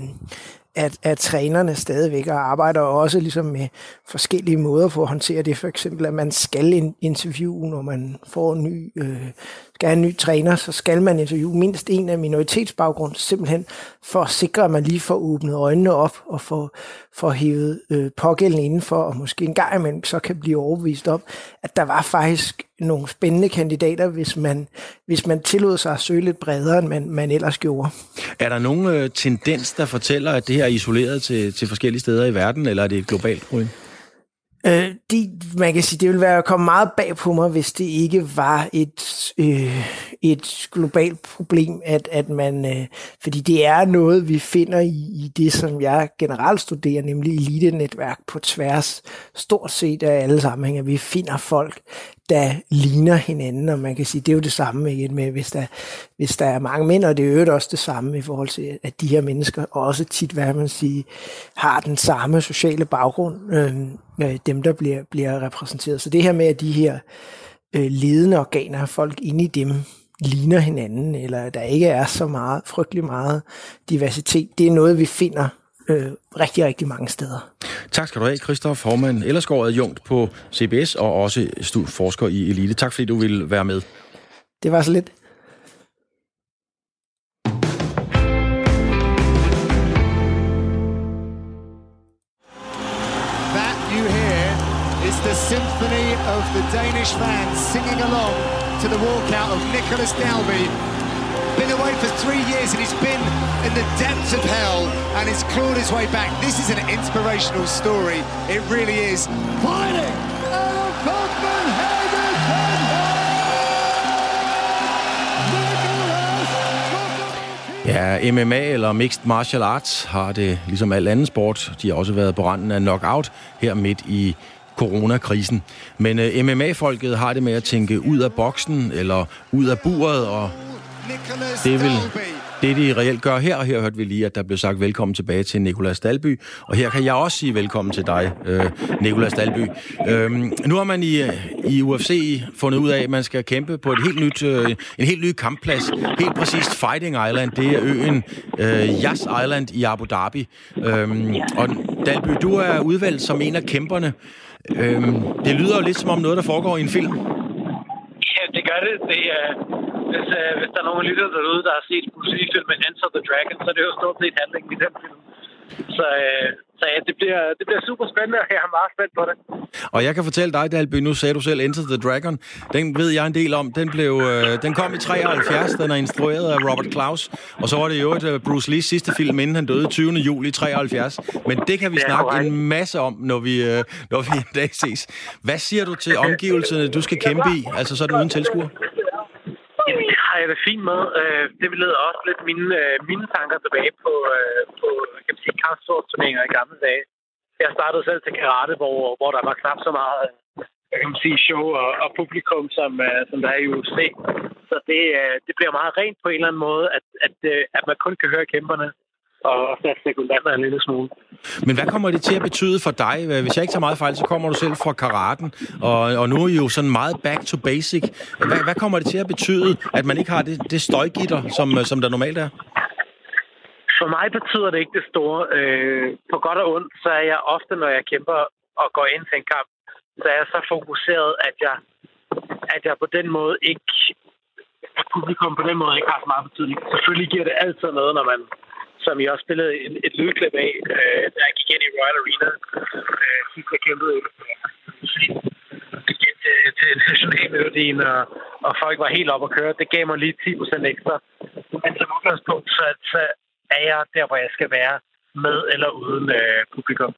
at, at trænerne stadigvæk arbejder også ligesom med forskellige måder for at håndtere det. For eksempel, at man skal interviewe, når man får en ny, øh, skal have en ny træner, så skal man interviewe mindst en af minoritetsbaggrund, simpelthen for at sikre, at man lige får åbnet øjnene op og får, får hævet øh, pågældende indenfor, og måske en gang imellem så kan blive overbevist om, at der var faktisk nogle spændende kandidater, hvis man, hvis man tillod sig at søge lidt bredere, end man, man ellers gjorde. Er der nogen øh, tendens, der fortæller, at det her er isoleret til, til forskellige steder i verden, eller er det et globalt problem? Øh, det, man kan sige, det ville være at komme meget bag på mig, hvis det ikke var et, øh, et globalt problem, at, at man, øh, fordi det er noget, vi finder i, i det, som jeg generelt studerer, nemlig elite-netværk på tværs, stort set af alle sammenhænge. Vi finder folk, der ligner hinanden, og man kan sige, det er jo det samme igen med, hvis der, hvis der er mange mænd, og det er jo også det samme i forhold til, at de her mennesker også tit, hvad man siger, har den samme sociale baggrund, øh, øh, dem der bliver, bliver repræsenteret. Så det her med, at de her øh, ledende organer, folk inde i dem, ligner hinanden, eller der ikke er så meget, frygtelig meget diversitet, det er noget, vi finder øh, rigtig, rigtig mange steder. Tak skal du have, Christoph Hormann, Ellerskov adjunkt på CBS og også forsker i Elite. Tak fordi du ville være med. Det var så lidt. That you hear is the symphony of the Danish fans singing along to the walkout of Nicholas Dalby been away for three years and he's been in the depths of hell and he's clawed his way back. This is an inspirational story. It really is. Fighting out of Copenhagen! Ja, MMA eller Mixed Martial Arts har det ligesom al anden sport. De har også været på randen af knockout her midt i coronakrisen. Men uh, øh, MMA-folket har det med at tænke ud af boksen eller ud af buret og det vil det, de reelt gør her, og her hørte vi lige, at der blev sagt velkommen tilbage til Nikolas Dalby, og her kan jeg også sige velkommen til dig, øh, Nikolas Dalby. Øhm, nu har man i, i UFC fundet ud af, at man skal kæmpe på et helt nyt, øh, en helt ny kampplads, helt præcist Fighting Island, det er øen øh, Yas Island i Abu Dhabi. Øhm, og Dalby, du er udvalgt som en af kæmperne. Øhm, det lyder jo lidt som om noget, der foregår i en film. Ja, det gør det. Det er, hvis, øh, hvis der er nogen lytter derude, der har set Bruce filmen Enter the Dragon, så er det jo stort set handlingen i den film. Så, øh, så ja, det bliver, det bliver super spændende, og jeg er meget spændt på det. Og jeg kan fortælle dig, Dalby, nu sagde du selv Enter the Dragon. Den ved jeg en del om. Den, blev, øh, den kom i 73, den er instrueret af Robert Klaus. Og så var det jo et uh, Bruce Lees sidste film, inden han døde 20. juli 73. Men det kan vi det snakke korrekt. en masse om, når vi, øh, når vi en dag ses. Hvad siger du til omgivelserne, du skal kæmpe i? Altså sådan uden tilskuer? Jamen, det har jeg det fint med. Øh, det leder også lidt mine, øh, mine tanker tilbage på, øh, på kan man sige, kampsportsturneringer i gamle dage. Jeg startede selv til karate, hvor, hvor der var knap så meget kan man sige, show og, og publikum, som, øh, som der er i UFC. Så det, øh, det bliver meget rent på en eller anden måde, at, at, øh, at man kun kan høre kæmperne og så sekundanter en lille smule. Men hvad kommer det til at betyde for dig? Hvis jeg ikke tager meget fejl, så kommer du selv fra karaten, og, og nu er I jo sådan meget back to basic. Hvad, hvad kommer det til at betyde, at man ikke har det, det støjgitter, som, som der normalt er? For mig betyder det ikke det store. Øh, på godt og ondt, så er jeg ofte, når jeg kæmper og går ind til en kamp, så er jeg så fokuseret, at jeg, at jeg på den måde ikke at publikum på den måde ikke har så meget betydning. Selvfølgelig giver det altid noget, når man som jeg også spillede et, et lydklip af, øh, da jeg gik ind i Royal Arena. Øh, sidst jeg kæmpede til, til nationalmelodien, og, og folk var helt op at køre. Det gav mig lige 10 procent ekstra. Men som udgangspunkt, så, så er jeg der, hvor jeg skal være med eller uden øh, publikum.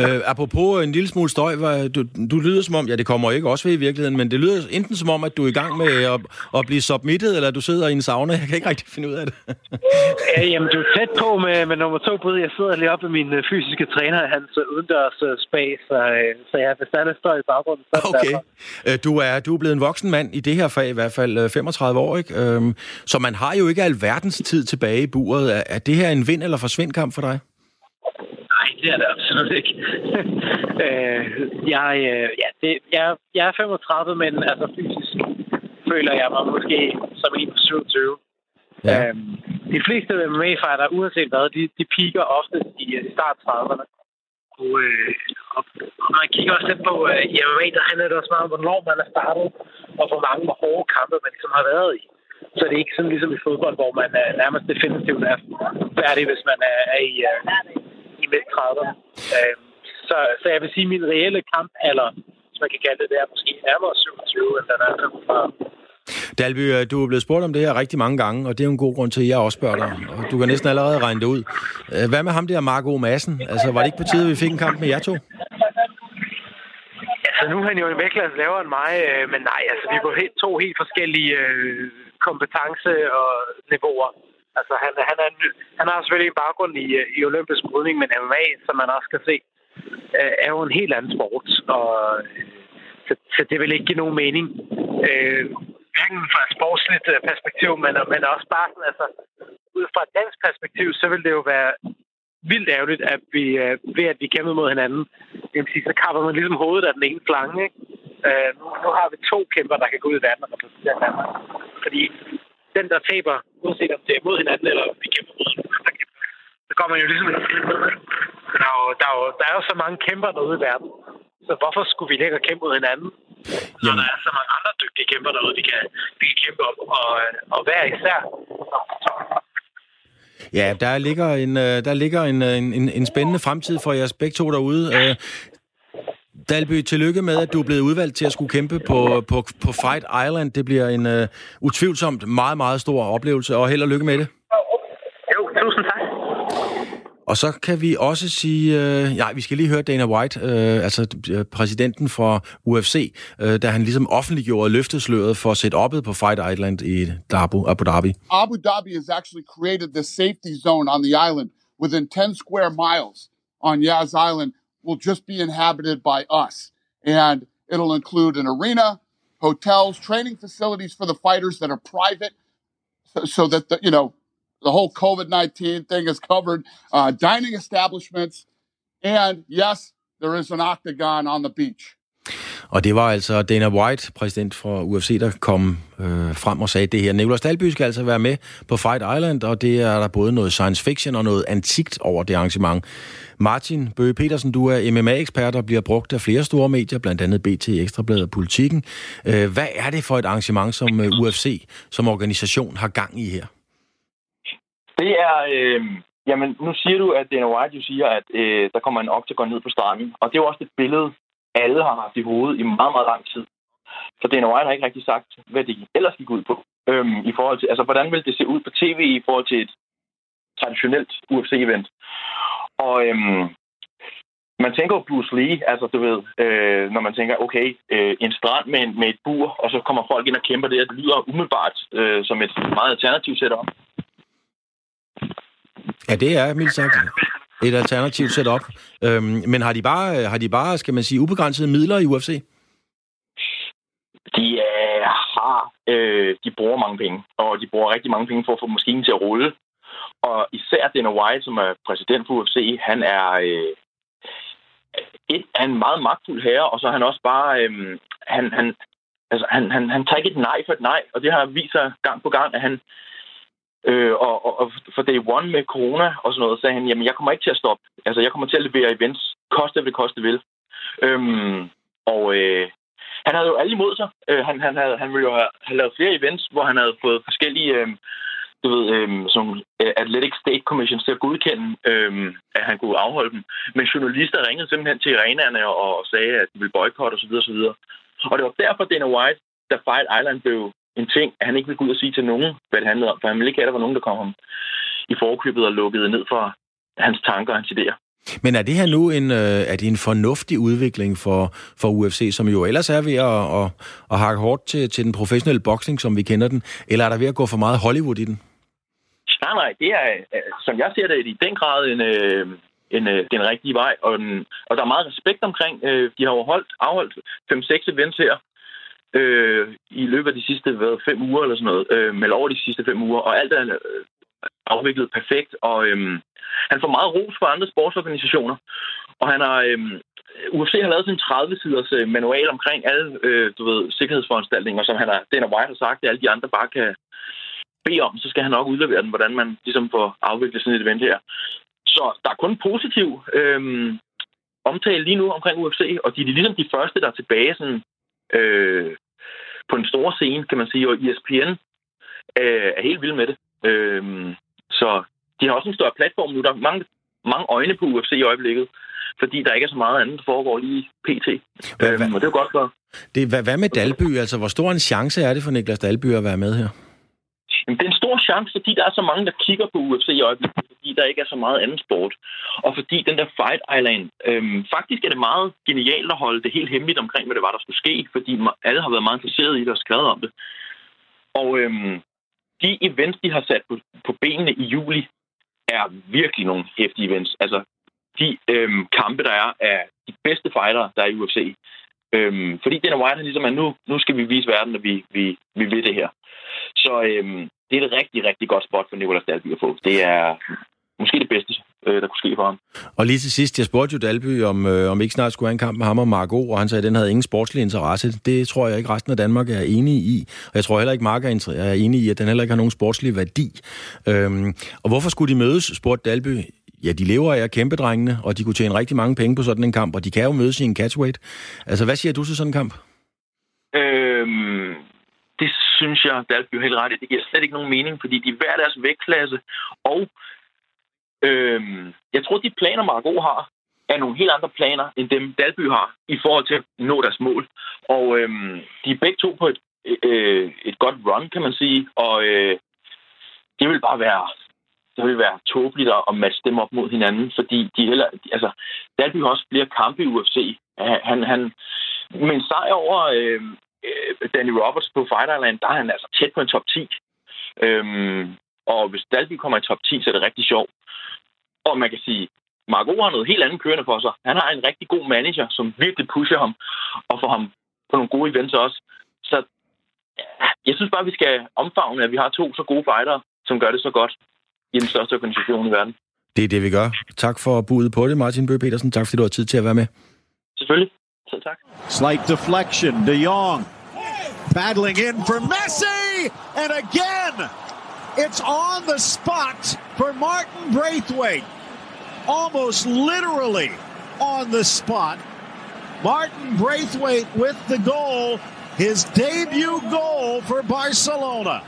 Øh, apropos en lille smule støj, du, du lyder som om, ja det kommer ikke også ved i virkeligheden, men det lyder enten som om, at du er i gang med at, at blive submittet, eller du sidder i en sauna. Jeg kan ikke rigtig finde ud af det. ja, jamen, du er tæt på med, med nummer to bud. Jeg sidder lige oppe med min øh, fysiske træner hans øh, udendørs uh, spa, så, uh, så ja, hvis der er lidt støj i baggrunden, så Okay. Øh, Du er, du er blevet en voksen mand i det her fag, i hvert fald øh, 35 år, ikke? Øhm, Så man har jo ikke alverdens tid tilbage i buret. Er, er det her en vind- eller forsvindkamp for dig? Nej, det er det absolut ikke. øh, jeg, øh, ja, det, jeg, jeg er 35, men altså fysisk føler jeg mig måske som en på 27. Ja. Øhm, de fleste MMA-fighter, uanset hvad, de, de piker ofte i, i start 30'erne. Og, øh, og, og når man kigger også lidt på øh, i MMA, der handler det også meget om, hvornår man er startet, og hvor mange hårde kampe man ligesom har været i. Så det er ikke sådan ligesom i fodbold, hvor man er nærmest definitivt er færdig, hvis man er, er i, øh, i midt 30'erne. Øh, så, så jeg vil sige, at min reelle kampalder, hvis man kan kalde det, det er måske nærmere 27, end den er 35. Dalby, øh, du er blevet spurgt om det her rigtig mange gange, og det er jo en god grund til, at jeg også spørger dig. Og du kan næsten allerede regne det ud. Øh, Hvad med ham der, Marco Madsen? Altså, var det ikke på tide, at vi fik en kamp med jer to? Altså, nu er han jo en vægtklasse lavere end mig, øh, men nej, altså, vi er på helt, to helt forskellige kompetence- og niveauer. Altså, han, han, er, han har selvfølgelig en baggrund i, øh, i olympisk brydning, men MMA, som man også kan se, øh, er jo en helt anden sport. Og, øh, så, så det vil ikke give nogen mening. Øh, hverken fra et sportsligt perspektiv, men, men også bare sådan, altså, ud fra et dansk perspektiv, så vil det jo være vildt ærgerligt, at vi, ved at vi kæmper mod hinanden, det vil sige, så kapper man ligesom hovedet af den ene flange. Ikke? Øh, nu, nu har vi to kæmper, der kan gå ud i verden og repræsentere Danmark. Fordi den, der taber, uanset om det er mod hinanden, eller om vi kæmper mod andre kæmper, så kommer man jo ligesom. Der er, jo, der, er jo, der er jo så mange kæmper derude i verden. Så hvorfor skulle vi ligge og kæmpe mod hinanden? Når der er så mange andre dygtige kæmper derude, vi kan, vi kan kæmpe om. Og, og hver især. Ja, der ligger en, øh, der ligger en, øh, en, en, en spændende fremtid for jeres begge to derude. Dalby, tillykke med, at du er blevet udvalgt til at skulle kæmpe på, på, på Fight Island. Det bliver en uh, utvivlsomt meget, meget stor oplevelse, og held og lykke med det. Jo, tusind tak. Og så kan vi også sige, øh, ja, vi skal lige høre Dana White, øh, altså øh, præsidenten for UFC, øh, da han ligesom offentliggjorde løftesløret for setup'et på Fight Island i Abu, Abu Dhabi. Abu Dhabi has actually created the safety zone on the island within 10 square miles on Yaz Island will just be inhabited by us. And it'll include an arena, hotels, training facilities for the fighters that are private so, so that the, you know, the whole COVID-19 thing is covered, uh, dining establishments, and yes, there is an octagon on the beach. Og det var altså Dana White, præsident for UFC, der kom øh, frem og sagde det her. Nicolas Dalby skal altså være med på Fight Island, og det er der både noget science fiction og noget antikt over det arrangement. Martin Bøge Petersen, du er MMA-ekspert og bliver brugt af flere store medier, blandt andet BT, Ekstrabladet og Politiken. Øh, hvad er det for et arrangement, som øh, UFC som organisation har gang i her? Det er, øh, jamen nu siger du, at Dana White jo siger, at øh, der kommer en oktagon ned på stranden. Og det er jo også et billede, alle har haft i hovedet i meget, meget lang tid. For Dana White har ikke rigtig sagt, hvad det ellers gik ud på. Øhm, i forhold til, altså, hvordan vil det se ud på tv i forhold til et traditionelt UFC-event? Og øhm, man tænker jo Bruce Lee, altså du ved, øh, når man tænker, okay, øh, en strand med, en, med et bur, og så kommer folk ind og kæmper det, det lyder umiddelbart øh, som et meget alternativt setup. Ja, det er mildt sagt et alternativt setup. Øhm, men har de, bare, har de bare, skal man sige, ubegrænsede midler i UFC? De øh, har, øh, de bruger mange penge, og de bruger rigtig mange penge for at få maskinen til at rulle. Og især Dana White, som er præsident for UFC, han er øh, et, er en meget magtfuld herre, og så er han også bare, øh, han, han, altså, han, han, han tager ikke et nej for et nej, og det har vist sig gang på gang, at han, Øh, og, og, og for day one med corona og sådan noget, sagde han, jamen jeg kommer ikke til at stoppe. Altså jeg kommer til at levere events, koste hvad det koste vil. Øhm, og øh, han havde jo alle imod sig. Øh, han, han, havde, han ville jo have, have lavet flere events, hvor han havde fået forskellige øh, du ved, øhm, øh, som Athletic State Commission til at godkende, øh, at han kunne afholde dem. Men journalister ringede simpelthen til arenaerne og, og sagde, at de ville boykotte osv. osv. Og det var derfor, Dana White, da Fight Island blev en ting, at han ikke ville gå ud og sige til nogen, hvad det handlede om. For han ville ikke have, at der var nogen, der kom ham i forkøbet og lukkede ned for hans tanker og hans idéer. Men er det her nu en, øh, er det en fornuftig udvikling for, for UFC, som jo ellers er ved at, at, at hakke hårdt til, til den professionelle boksning, som vi kender den, eller er der ved at gå for meget Hollywood i den? Nej, nej, det er, øh, som jeg ser det, i den grad en, øh, en, den rigtige vej, og, og der er meget respekt omkring. De har jo holdt, afholdt 5-6 events her øh, i løbet af de sidste hvad, fem uger eller sådan noget, øh, eller over de sidste fem uger, og alt er øh, afviklet perfekt, og øh, han får meget ros fra andre sportsorganisationer, og han har... Øh, UFC har lavet sådan en 30-siders øh, manual omkring alle øh, du ved, sikkerhedsforanstaltninger, som han har, Dana White har sagt, at alle de andre bare kan bede om, så skal han nok udlevere den, hvordan man ligesom får afviklet sådan et event her. Så der er kun positiv øh, omtale lige nu omkring UFC, og de er ligesom de første, der er tilbage sådan, øh, på den store scene, kan man sige, og ESPN øh, er helt vild med det. Øh, så de har også en større platform nu. Der er mange, mange øjne på UFC i øjeblikket, fordi der ikke er så meget andet, der foregår lige pt. Hvad, øhm, og det er jo godt for... Det, hvad, hvad med Dalby? Altså, hvor stor en chance er det for Niklas Dalby at være med her? Jamen, det er en stor chance, fordi der er så mange, der kigger på UFC i øjeblikket, fordi der ikke er så meget anden sport. Og fordi den der Fight Island, øhm, faktisk er det meget genialt at holde det helt hemmeligt omkring, hvad det var, der skulle ske, fordi alle har været meget interesserede i det og skrevet om det. Og øhm, de events, de har sat på, på benene i juli, er virkelig nogle hæftige events. Altså, de øhm, kampe, der er af de bedste fightere, der er i UFC. Øhm, fordi Dana White, han ligesom er, nu, nu skal vi vise verden, at vi, vi, vi vil det her. Så øhm, det er et rigtig, rigtig godt spot for Nicolas Dalby at få. Det er måske det bedste, øh, der kunne ske for ham. Og lige til sidst, jeg spurgte jo Dalby, om, øh, om ikke snart skulle have en kamp med ham og Marco, og han sagde, at den havde ingen sportslig interesse. Det tror jeg ikke resten af Danmark er enige i. Og jeg tror heller ikke, Mark er enig i, at den heller ikke har nogen sportslig værdi. Øhm, og hvorfor skulle de mødes, spurgte Dalby. Ja, de lever af kæmpedrengene, og de kunne tjene rigtig mange penge på sådan en kamp, og de kan jo mødes i en catchweight. Altså, hvad siger du til sådan en kamp? Synes jeg, der er helt ret i. Det giver slet ikke nogen mening, fordi de er hver deres vægtklasse, og øhm, jeg tror, de planer, Marco har, er nogle helt andre planer, end dem Dalby har, i forhold til at nå deres mål. Og øhm, de er begge to på et, øh, et godt run, kan man sige, og øh, det vil bare være det vil være tåbeligt at matche dem op mod hinanden, fordi de heller, altså, Dalby har også flere kampe i UFC. Han, han, men sejr over øh, øh, Danny Roberts på Fight Island, der er han altså tæt på en top 10. Øhm, og hvis Dalby kommer i top 10, så er det rigtig sjovt. Og man kan sige, Marco har noget helt andet kørende for sig. Han har en rigtig god manager, som virkelig pusher ham og får ham på nogle gode events også. Så jeg synes bare, vi skal omfavne, at vi har to så gode fightere, som gør det så godt i den største organisation i verden. Det er det, vi gør. Tak for budet på det, Martin Bøge Petersen. Tak, fordi du har tid til at være med. Selvfølgelig. Så tak. Slight deflection. De Jong battling in for Messi! And again, it's on the spot for Martin Braithwaite. Almost literally on the spot. Martin Braithwaite with the goal, his debut goal for Barcelona.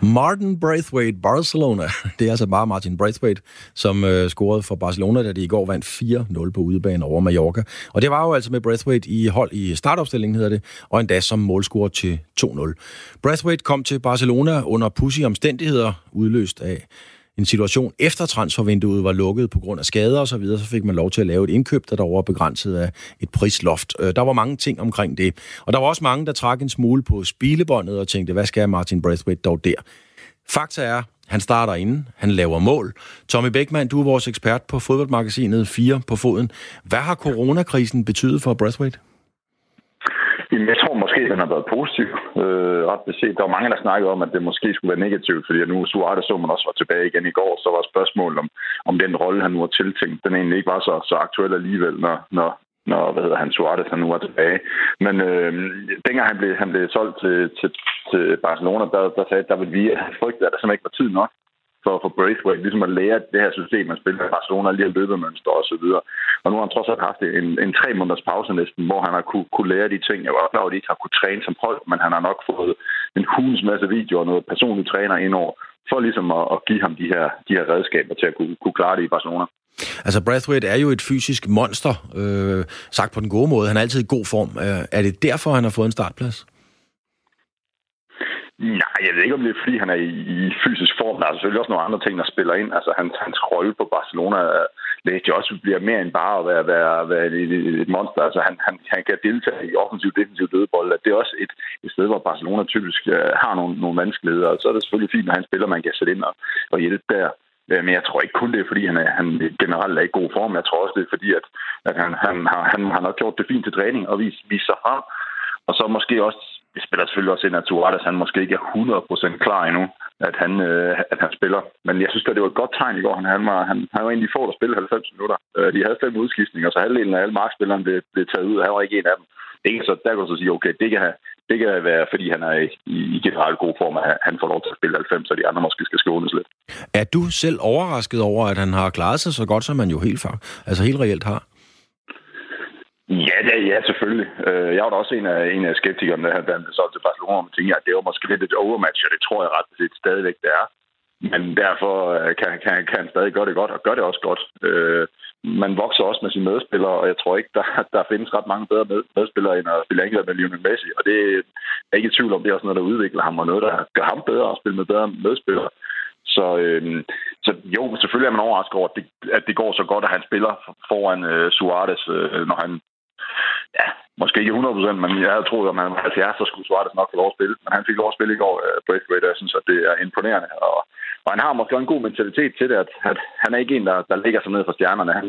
Martin Braithwaite, Barcelona. Det er altså bare Martin Braithwaite, som øh, scorede for Barcelona, da de i går vandt 4-0 på udebane over Mallorca. Og det var jo altså med Braithwaite i hold i startopstillingen, hedder det, og endda som målscorer til 2-0. Braithwaite kom til Barcelona under pussy omstændigheder, udløst af en situation efter transfervinduet var lukket på grund af skader osv., så, videre, så fik man lov til at lave et indkøb, der dog var begrænset af et prisloft. Øh, der var mange ting omkring det. Og der var også mange, der trak en smule på spilebåndet og tænkte, hvad skal Martin Braithwaite dog der? Fakta er, han starter inden, han laver mål. Tommy Beckmann, du er vores ekspert på fodboldmagasinet 4 på foden. Hvad har coronakrisen betydet for Braithwaite? Jamen, jeg tror den har været positiv. Øh, ret beset. Der var mange, der snakkede om, at det måske skulle være negativt, fordi nu Suarez så man også var tilbage igen i går, så var spørgsmålet om, om den rolle, han nu har tiltænkt, den egentlig ikke var så, så aktuel alligevel, når, når, når hvad hedder han, Suarez han nu er tilbage. Men øh, dengang han blev, han blev solgt til, til, til Barcelona, der, der sagde at der ville vi frygte, at der simpelthen ikke var tid nok for, for Braithwaite, ligesom at lære det her system, man spiller i Barcelona, lige at løbemønster og så videre. Og nu har han trods alt haft en, en tre måneders pause næsten, hvor han har kunne, kunne lære de ting. Jeg var klar over, at de ikke har kunne træne som hold, men han har nok fået en hulens masse videoer og noget personlig træner indover, for ligesom at, at give ham de her, de her redskaber til at kunne, kunne klare det i Barcelona. Altså, Brathwaite er jo et fysisk monster, øh, sagt på den gode måde. Han er altid i god form. Øh, er det derfor, han har fået en startplads? Nej, jeg ved ikke, om det er, fordi han er i, i fysisk form. Der er selvfølgelig også nogle andre ting, der spiller ind. Altså, hans, hans rolle på Barcelona øh, er, læste også bliver mere end bare at være, være, være et, et monster. Altså han, han, han kan deltage i offensiv defensiv dødebold. Det er også et, et sted, hvor Barcelona typisk øh, har nogle, nogle vanskeligheder. Og så er det selvfølgelig fint, når han spiller, man kan sætte ind og, og hjælpe der. Øh, men jeg tror ikke kun det er, fordi han, er, han generelt er i god form. Jeg tror også, det er fordi, at, at han, han, har, han har nok gjort det fint til træning og vist, vist sig frem. Og så måske også, det spiller selvfølgelig også ind, at Suarez han måske ikke er 100% klar endnu, at han, øh, at han spiller. Men jeg synes, at det var et godt tegn i går. Han, han, var, han, han var egentlig få, der spille 90 minutter. Øh, de havde fem udskiftninger, så halvdelen af alle markspillerne blev, blev taget ud. Han var ikke en af dem. Ikke? Så der kan du så sige, okay, det kan, have, det kan være, fordi han er i, i generelt god form, at han får lov til at spille 90, så de andre måske skal skånes lidt. Er du selv overrasket over, at han har klaret sig så godt, som man jo helt, altså helt reelt har? Ja, ja, ja, selvfølgelig. Øh, jeg var da også en af, en af skeptikerne, der havde været solgt til Barcelona, og tænkte, at det var måske lidt et overmatch, og det tror jeg ret set stadigvæk, det er. Men derfor øh, kan, kan, kan han stadig gøre det godt, og gør det også godt. Øh, man vokser også med sine medspillere, og jeg tror ikke, der, der findes ret mange bedre med, medspillere, end at spille enkelt med Lionel Messi. Og det er ikke i tvivl om, det er også noget, der udvikler ham, og noget, der gør ham bedre at spille med bedre medspillere. Så, øh, så jo, selvfølgelig er man overrasket over, at det, at det går så godt, at han spiller foran øh, Suarez, øh, når han ja, måske ikke 100%, men jeg havde troet, at man altså, var 70, så skulle Suarez nok få lov at spille. Men han fik lov at spille i går, øh, uh, Braithwaite, og jeg synes, at det er imponerende. Og, og han har måske en god mentalitet til det, at, at han er ikke en, der, der ligger sig ned for stjernerne. Han,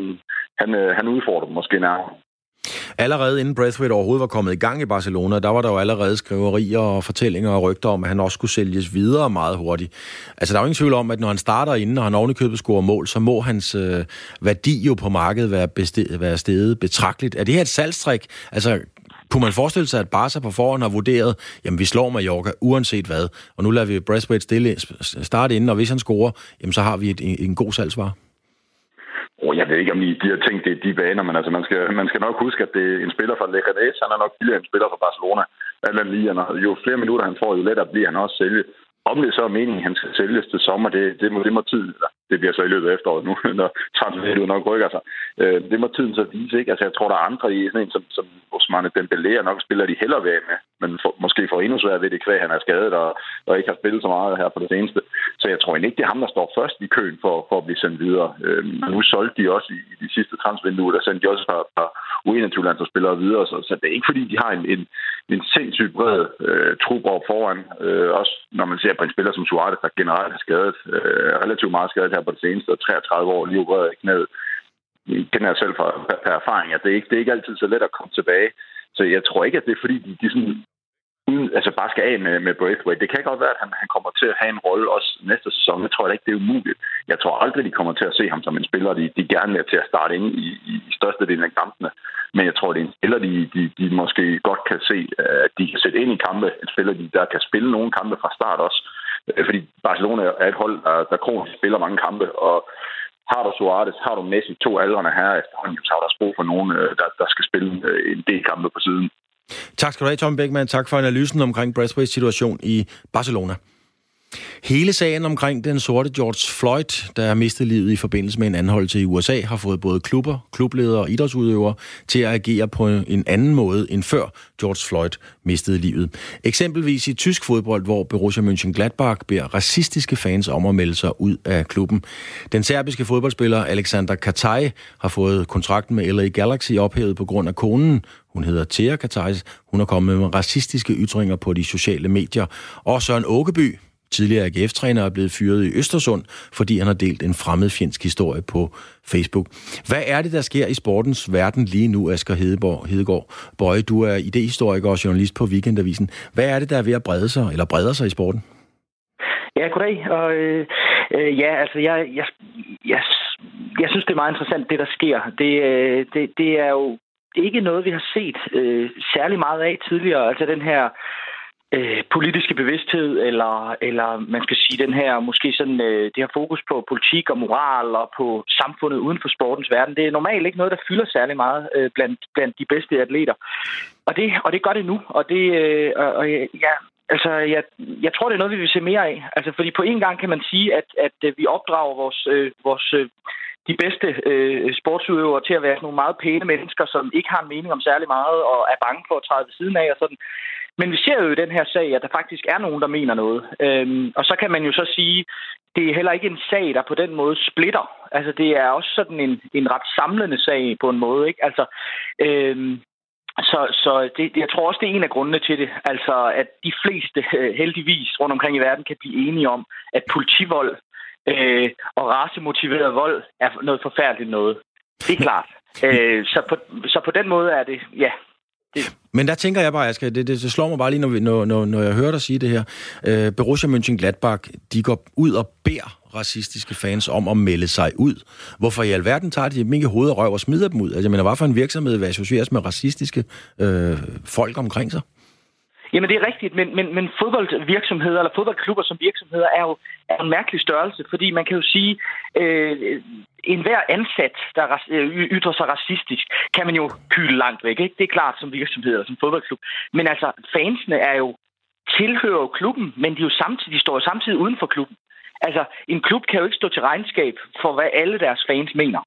han, øh, han udfordrer dem måske nærmere. Allerede inden Braithwaite overhovedet var kommet i gang i Barcelona, der var der jo allerede skriverier og fortællinger og rygter om, at han også skulle sælges videre meget hurtigt. Altså, der er jo ingen tvivl om, at når han starter inden, og han ovenikøbet scorer mål, så må hans øh, værdi jo på markedet være, bestedet, være steget betragteligt. Er det her et salgstrik? Altså, kunne man forestille sig, at Barca på forhånd har vurderet, jamen vi slår Mallorca uanset hvad, og nu lader vi Braithwaite stille, starte inden, og hvis han scorer, jamen så har vi et, en, en god salgsvar? Oh, jeg ved ikke, om I, de har tænkt det i de baner, men altså, man, skal, man skal nok huske, at det er en spiller fra Leganés, Han er nok billigere en spiller fra Barcelona. Eller lige, jo flere minutter han får, jo lettere bliver han også sælge. Om det så er meningen, at han skal sælges til sommer, det, det, må, det må tid, det bliver så i løbet af efteråret nu, når transfervinduet nok rykker sig. Øh, det må tiden så vise, ikke? Altså, jeg tror, der er andre i sådan en, som, som Osmane Dembélé er nok spiller, de hellere ved med, men for, måske får endnu svært ved det, kvæg han er skadet og, og ikke har spillet så meget her på det seneste. Så jeg tror ikke, det er ham, der står først i køen for, for at blive sendt videre. Øh, nu solgte de også i, i de sidste transfervinduer, der sendte de også et par, par U21-landsspillere videre, så, så det er ikke fordi, de har en, en, en sindssygt bred øh, trup over foran. Øh, også når man ser på en spiller som Suarez, der generelt er skadet, øh, relativt meget skadet her på det seneste, 33 år lige opereret i knæet. Kender jeg selv fra per erfaring, at det er, ikke, det er ikke altid så let at komme tilbage. Så jeg tror ikke, at det er fordi, de, de sådan, altså bare skal af med, med Braithwaite. Det kan godt være, at han, han kommer til at have en rolle også næste sæson. Jeg tror ikke, det er umuligt. Jeg tror aldrig, de kommer til at se ham som en spiller, de, de gerne vil til at starte ind i, i, i størstedelen af kampene. Men jeg tror, det er en spiller, de, de, de måske godt kan se, at de kan sætte ind i kampe. En spiller, de, der kan spille nogle kampe fra start også. Øh, fordi Barcelona er et hold, der, der kronisk spiller mange kampe, og har du Suarez, har du Messi, to aldrende her efterhånden, så har der brug for nogen, øh, der, der skal spille øh, en del kampe på siden. Tak skal du have, Tom Beckmann. Tak for analysen omkring Braithwaites situation i Barcelona. Hele sagen omkring den sorte George Floyd, der har mistet livet i forbindelse med en anholdelse i USA, har fået både klubber, klubledere og idrætsudøvere til at agere på en anden måde end før George Floyd mistede livet. Eksempelvis i tysk fodbold, hvor Borussia Mönchengladbach beder racistiske fans om at melde sig ud af klubben. Den serbiske fodboldspiller Alexander Kataj har fået kontrakten med LA Galaxy ophævet på grund af konen. Hun hedder Thea Katajs. Hun er kommet med racistiske ytringer på de sociale medier. Og Søren Åkeby, tidligere AGF-træner, er blevet fyret i Østersund, fordi han har delt en fremmedfjendsk historie på Facebook. Hvad er det, der sker i sportens verden lige nu, Asger Hedeborg, Hedegaard? Bøje, du er idehistoriker og journalist på Weekendavisen. Hvad er det, der er ved at brede sig, eller breder sig i sporten? Ja, goddag. Og, øh, øh, ja, altså, jeg, jeg, jeg, jeg synes, det er meget interessant, det der sker. Det, øh, det, det er jo ikke noget, vi har set øh, særlig meget af tidligere. Altså den her øh, politiske bevidsthed, eller, eller man skal sige den her, måske sådan, øh, det her fokus på politik og moral og på samfundet uden for sportens verden, det er normalt ikke noget, der fylder særlig meget øh, blandt, blandt de bedste atleter. Og det, og det gør det nu, og det, øh, og, og ja, Altså, jeg, jeg tror, det er noget, vi vil se mere af. Altså, fordi på en gang kan man sige, at, at øh, vi opdrager vores, øh, vores øh, de bedste øh, sportsudøvere til at være sådan nogle meget pæne mennesker, som ikke har en mening om særlig meget og er bange for at træde ved siden af og sådan. Men vi ser jo i den her sag, at der faktisk er nogen, der mener noget. Øhm, og så kan man jo så sige, det er heller ikke en sag, der på den måde splitter. Altså, det er også sådan en, en ret samlende sag på en måde, ikke? Altså, øhm, så, så det, jeg tror også, det er en af grundene til det. Altså, at de fleste heldigvis rundt omkring i verden kan blive enige om, at politivold øh, og racemotiveret vold er noget forfærdeligt noget. Det er klart. øh, så, på, så på den måde er det, ja, det. Men der tænker jeg bare, jeg skal, det, det, det slår mig bare lige, når, vi, når, når, når jeg hører dig sige det her. Øh, Borussia Mönchengladbach, de går ud og beder racistiske fans om at melde sig ud. Hvorfor i alverden tager de dem ikke hovedet og røv og smider dem ud? Altså, jeg mener, hvad for en virksomhed vil associeres med racistiske øh, folk omkring sig? Jamen, det er rigtigt, men, men, men fodboldvirksomheder eller fodboldklubber som virksomheder er jo er en mærkelig størrelse, fordi man kan jo sige, øh, en hver ansat, der øh, ytrer sig racistisk, kan man jo kyle langt væk. Ikke? Det er klart som virksomhed eller som fodboldklub. Men altså, fansene er jo tilhører klubben, men de, jo samtidig, de står jo samtidig uden for klubben. Altså, en klub kan jo ikke stå til regnskab for, hvad alle deres fans mener.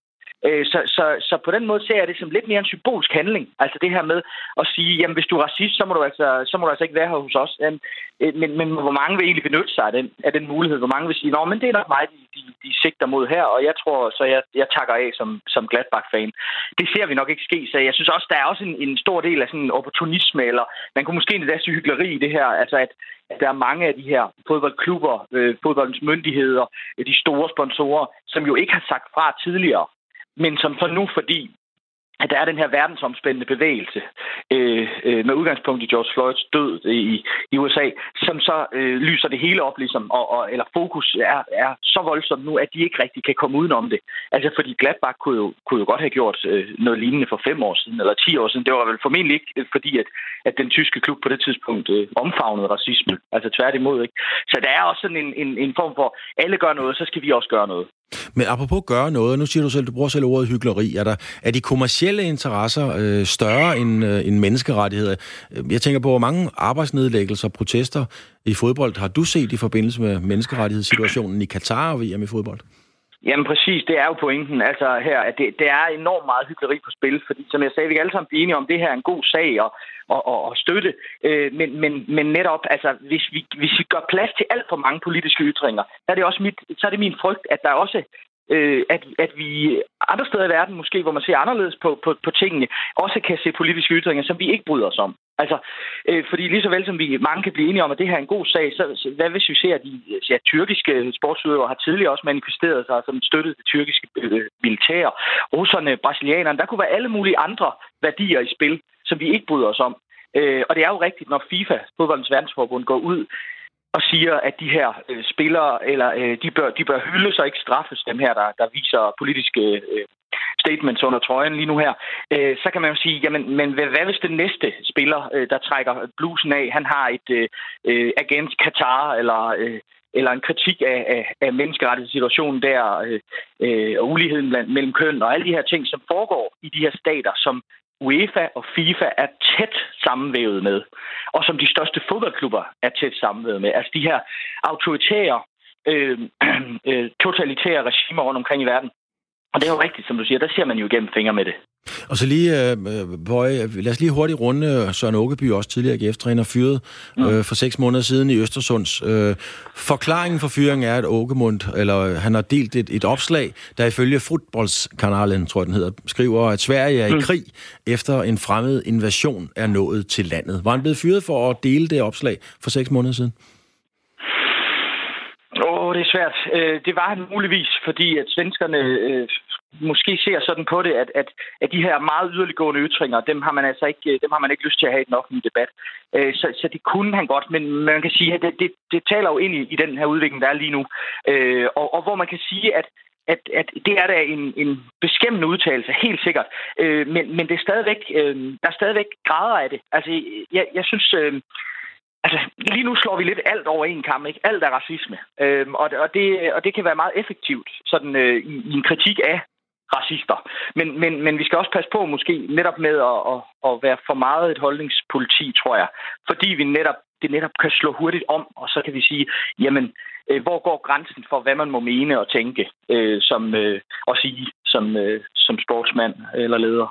Øh, så, så, så på den måde ser jeg det som lidt mere en symbolsk handling. Altså det her med at sige, jamen hvis du er racist, så må du altså, så må du altså ikke være her hos os. Øh, men, men hvor mange vil egentlig benytte sig af den, af den mulighed? Hvor mange vil sige, nå, men det er nok mig, de, de, de sigter mod her, og jeg tror, så jeg, jeg takker af som, som Gladbach-fan. Det ser vi nok ikke ske, så jeg synes også, der er også en, en stor del af sådan en opportunisme, eller man kunne måske endda sige hyggeleri i det her, altså at, at der er mange af de her fodboldklubber, øh, fodboldens myndigheder, øh, de store sponsorer, som jo ikke har sagt fra tidligere, men som så nu, fordi at der er den her verdensomspændende bevægelse øh, øh, med udgangspunkt i George Floyds død i, i USA, som så øh, lyser det hele op, ligesom, og, og, eller fokus er, er så voldsomt nu, at de ikke rigtig kan komme udenom det. Altså, fordi Gladbach kunne jo, kunne jo godt have gjort øh, noget lignende for fem år siden, eller ti år siden. Det var vel formentlig ikke, øh, fordi at, at den tyske klub på det tidspunkt øh, omfavnede racisme. Altså tværtimod, ikke? Så der er også sådan en, en, en form for, alle gør noget, så skal vi også gøre noget. Men apropos gøre noget, nu siger du selv, du bruger selv ordet hyggeleri. Er, der, er de kommercielle interesser øh, større end, øh, end menneskerettigheder? Jeg tænker på, hvor mange arbejdsnedlæggelser og protester i fodbold har du set i forbindelse med menneskerettighedssituationen i Katar og VM i fodbold? Jamen præcis, det er jo pointen. Altså her, at det, det er enormt meget hyggeleri på spil, fordi som jeg sagde, vi kan alle sammen blive enige om, det her er en god sag og, og, og, og støtte. Øh, men, men, men netop, altså hvis vi, hvis vi gør plads til alt for mange politiske ytringer, så er det også mit, så er det min frygt, at der også øh, at, at vi andre steder i verden, måske hvor man ser anderledes på, på, på tingene, også kan se politiske ytringer, som vi ikke bryder os om. Altså, øh, fordi lige så vel som vi mange kan blive enige om, at det her er en god sag, så, så hvad hvis vi ser, at de ja, tyrkiske sportsudøvere har tidligere også manifesteret sig som støttet det tyrkiske øh, militær. Russerne, brasilianerne, der kunne være alle mulige andre værdier i spil, som vi ikke bryder os om. Øh, og det er jo rigtigt, når FIFA, fodboldens verdensforbund, går ud og siger, at de her øh, spillere, eller øh, de, bør, de bør hyldes og ikke straffes, dem her, der, der viser politiske øh, statements under trøjen lige nu her, øh, så kan man jo sige, jamen, men hvad, hvad hvis den næste spiller, øh, der trækker blusen af, han har et øh, øh agent Katar, eller, øh, eller en kritik af, af, af menneskerettighedssituationen der, øh, øh, og uligheden blandt, mellem køn, og alle de her ting, som foregår i de her stater, som UEFA og FIFA er tæt sammenvævet med, og som de største fodboldklubber er tæt sammenvævet med. Altså de her autoritære, øh, øh, totalitære regimer rundt omkring i verden, og det er jo rigtigt, som du siger, der ser man jo igennem fingre med det. Og så lige, uh, Boy, lad os lige hurtigt runde Søren Åkeby, også tidligere GF-træner, fyret mm. uh, for seks måneder siden i Østersunds. Uh, forklaringen for fyringen er, at Åkemund, eller han har delt et, et opslag, der ifølge fodboldskanalen, tror jeg den hedder, skriver, at Sverige er i mm. krig efter en fremmed invasion er nået til landet. Var han blevet fyret for at dele det opslag for seks måneder siden? Åh, det er svært. Øh, det var han muligvis, fordi at svenskerne øh, måske ser sådan på det, at, at, at de her meget yderliggående ytringer, dem har man altså ikke, øh, dem har man ikke lyst til at have i den offentlige debat. Øh, så, så det kunne han godt, men man kan sige, at det, det, det taler jo ind i, i den her udvikling, der er lige nu. Øh, og, og hvor man kan sige, at at, at det er da en, en beskæmmende udtalelse, helt sikkert. Øh, men, men det er stadigvæk, øh, der er stadigvæk grader af det. Altså, jeg, jeg synes, øh, Altså, lige nu slår vi lidt alt over en kamp, ikke? Alt er racisme. Øhm, og, og, det, og det kan være meget effektivt sådan, øh, i, i en kritik af racister. Men, men, men vi skal også passe på måske netop med at, at, at være for meget et holdningspoliti, tror jeg. Fordi vi netop, det netop kan slå hurtigt om, og så kan vi sige, jamen, øh, hvor går grænsen for, hvad man må mene og tænke øh, som, øh, og sige som, øh, som sportsmand eller leder.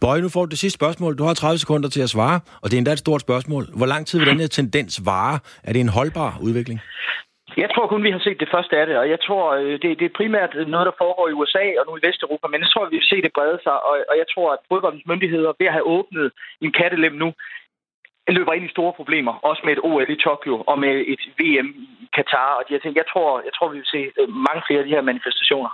Bøje, nu får du det sidste spørgsmål. Du har 30 sekunder til at svare, og det er endda et stort spørgsmål. Hvor lang tid vil den her tendens vare? Er det en holdbar udvikling? Jeg tror kun, vi har set det første af det, og jeg tror, øh, det, det er primært noget, der foregår i USA og nu i Vesteuropa, men jeg tror, vi vil se det brede sig, og, og jeg tror, at fodboldens myndigheder ved at have åbnet en kattelem nu, løber ind i store problemer, også med et OL i Tokyo og med et VM i Katar og de her ting. Jeg tror, jeg tror vi vil se øh, mange flere af de her manifestationer.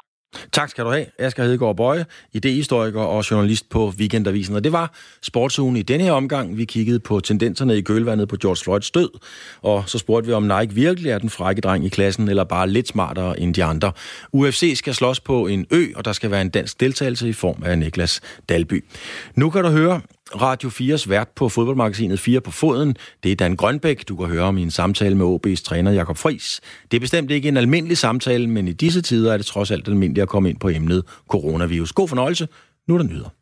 Tak skal du have, Asger Hedegaard Bøje, idehistoriker og journalist på Weekendavisen. Og det var sportsugen i denne her omgang. Vi kiggede på tendenserne i kølvandet på George Floyds død, og så spurgte vi, om Nike virkelig er den frække dreng i klassen, eller bare lidt smartere end de andre. UFC skal slås på en ø, og der skal være en dansk deltagelse i form af Niklas Dalby. Nu kan du høre Radio 4's vært på fodboldmagasinet 4 på foden. Det er Dan Grønbæk. Du kan høre om en samtale med OB's træner Jakob Friis. Det er bestemt ikke en almindelig samtale, men i disse tider er det trods alt almindeligt at komme ind på emnet coronavirus. God fornøjelse. Nu er der nyheder.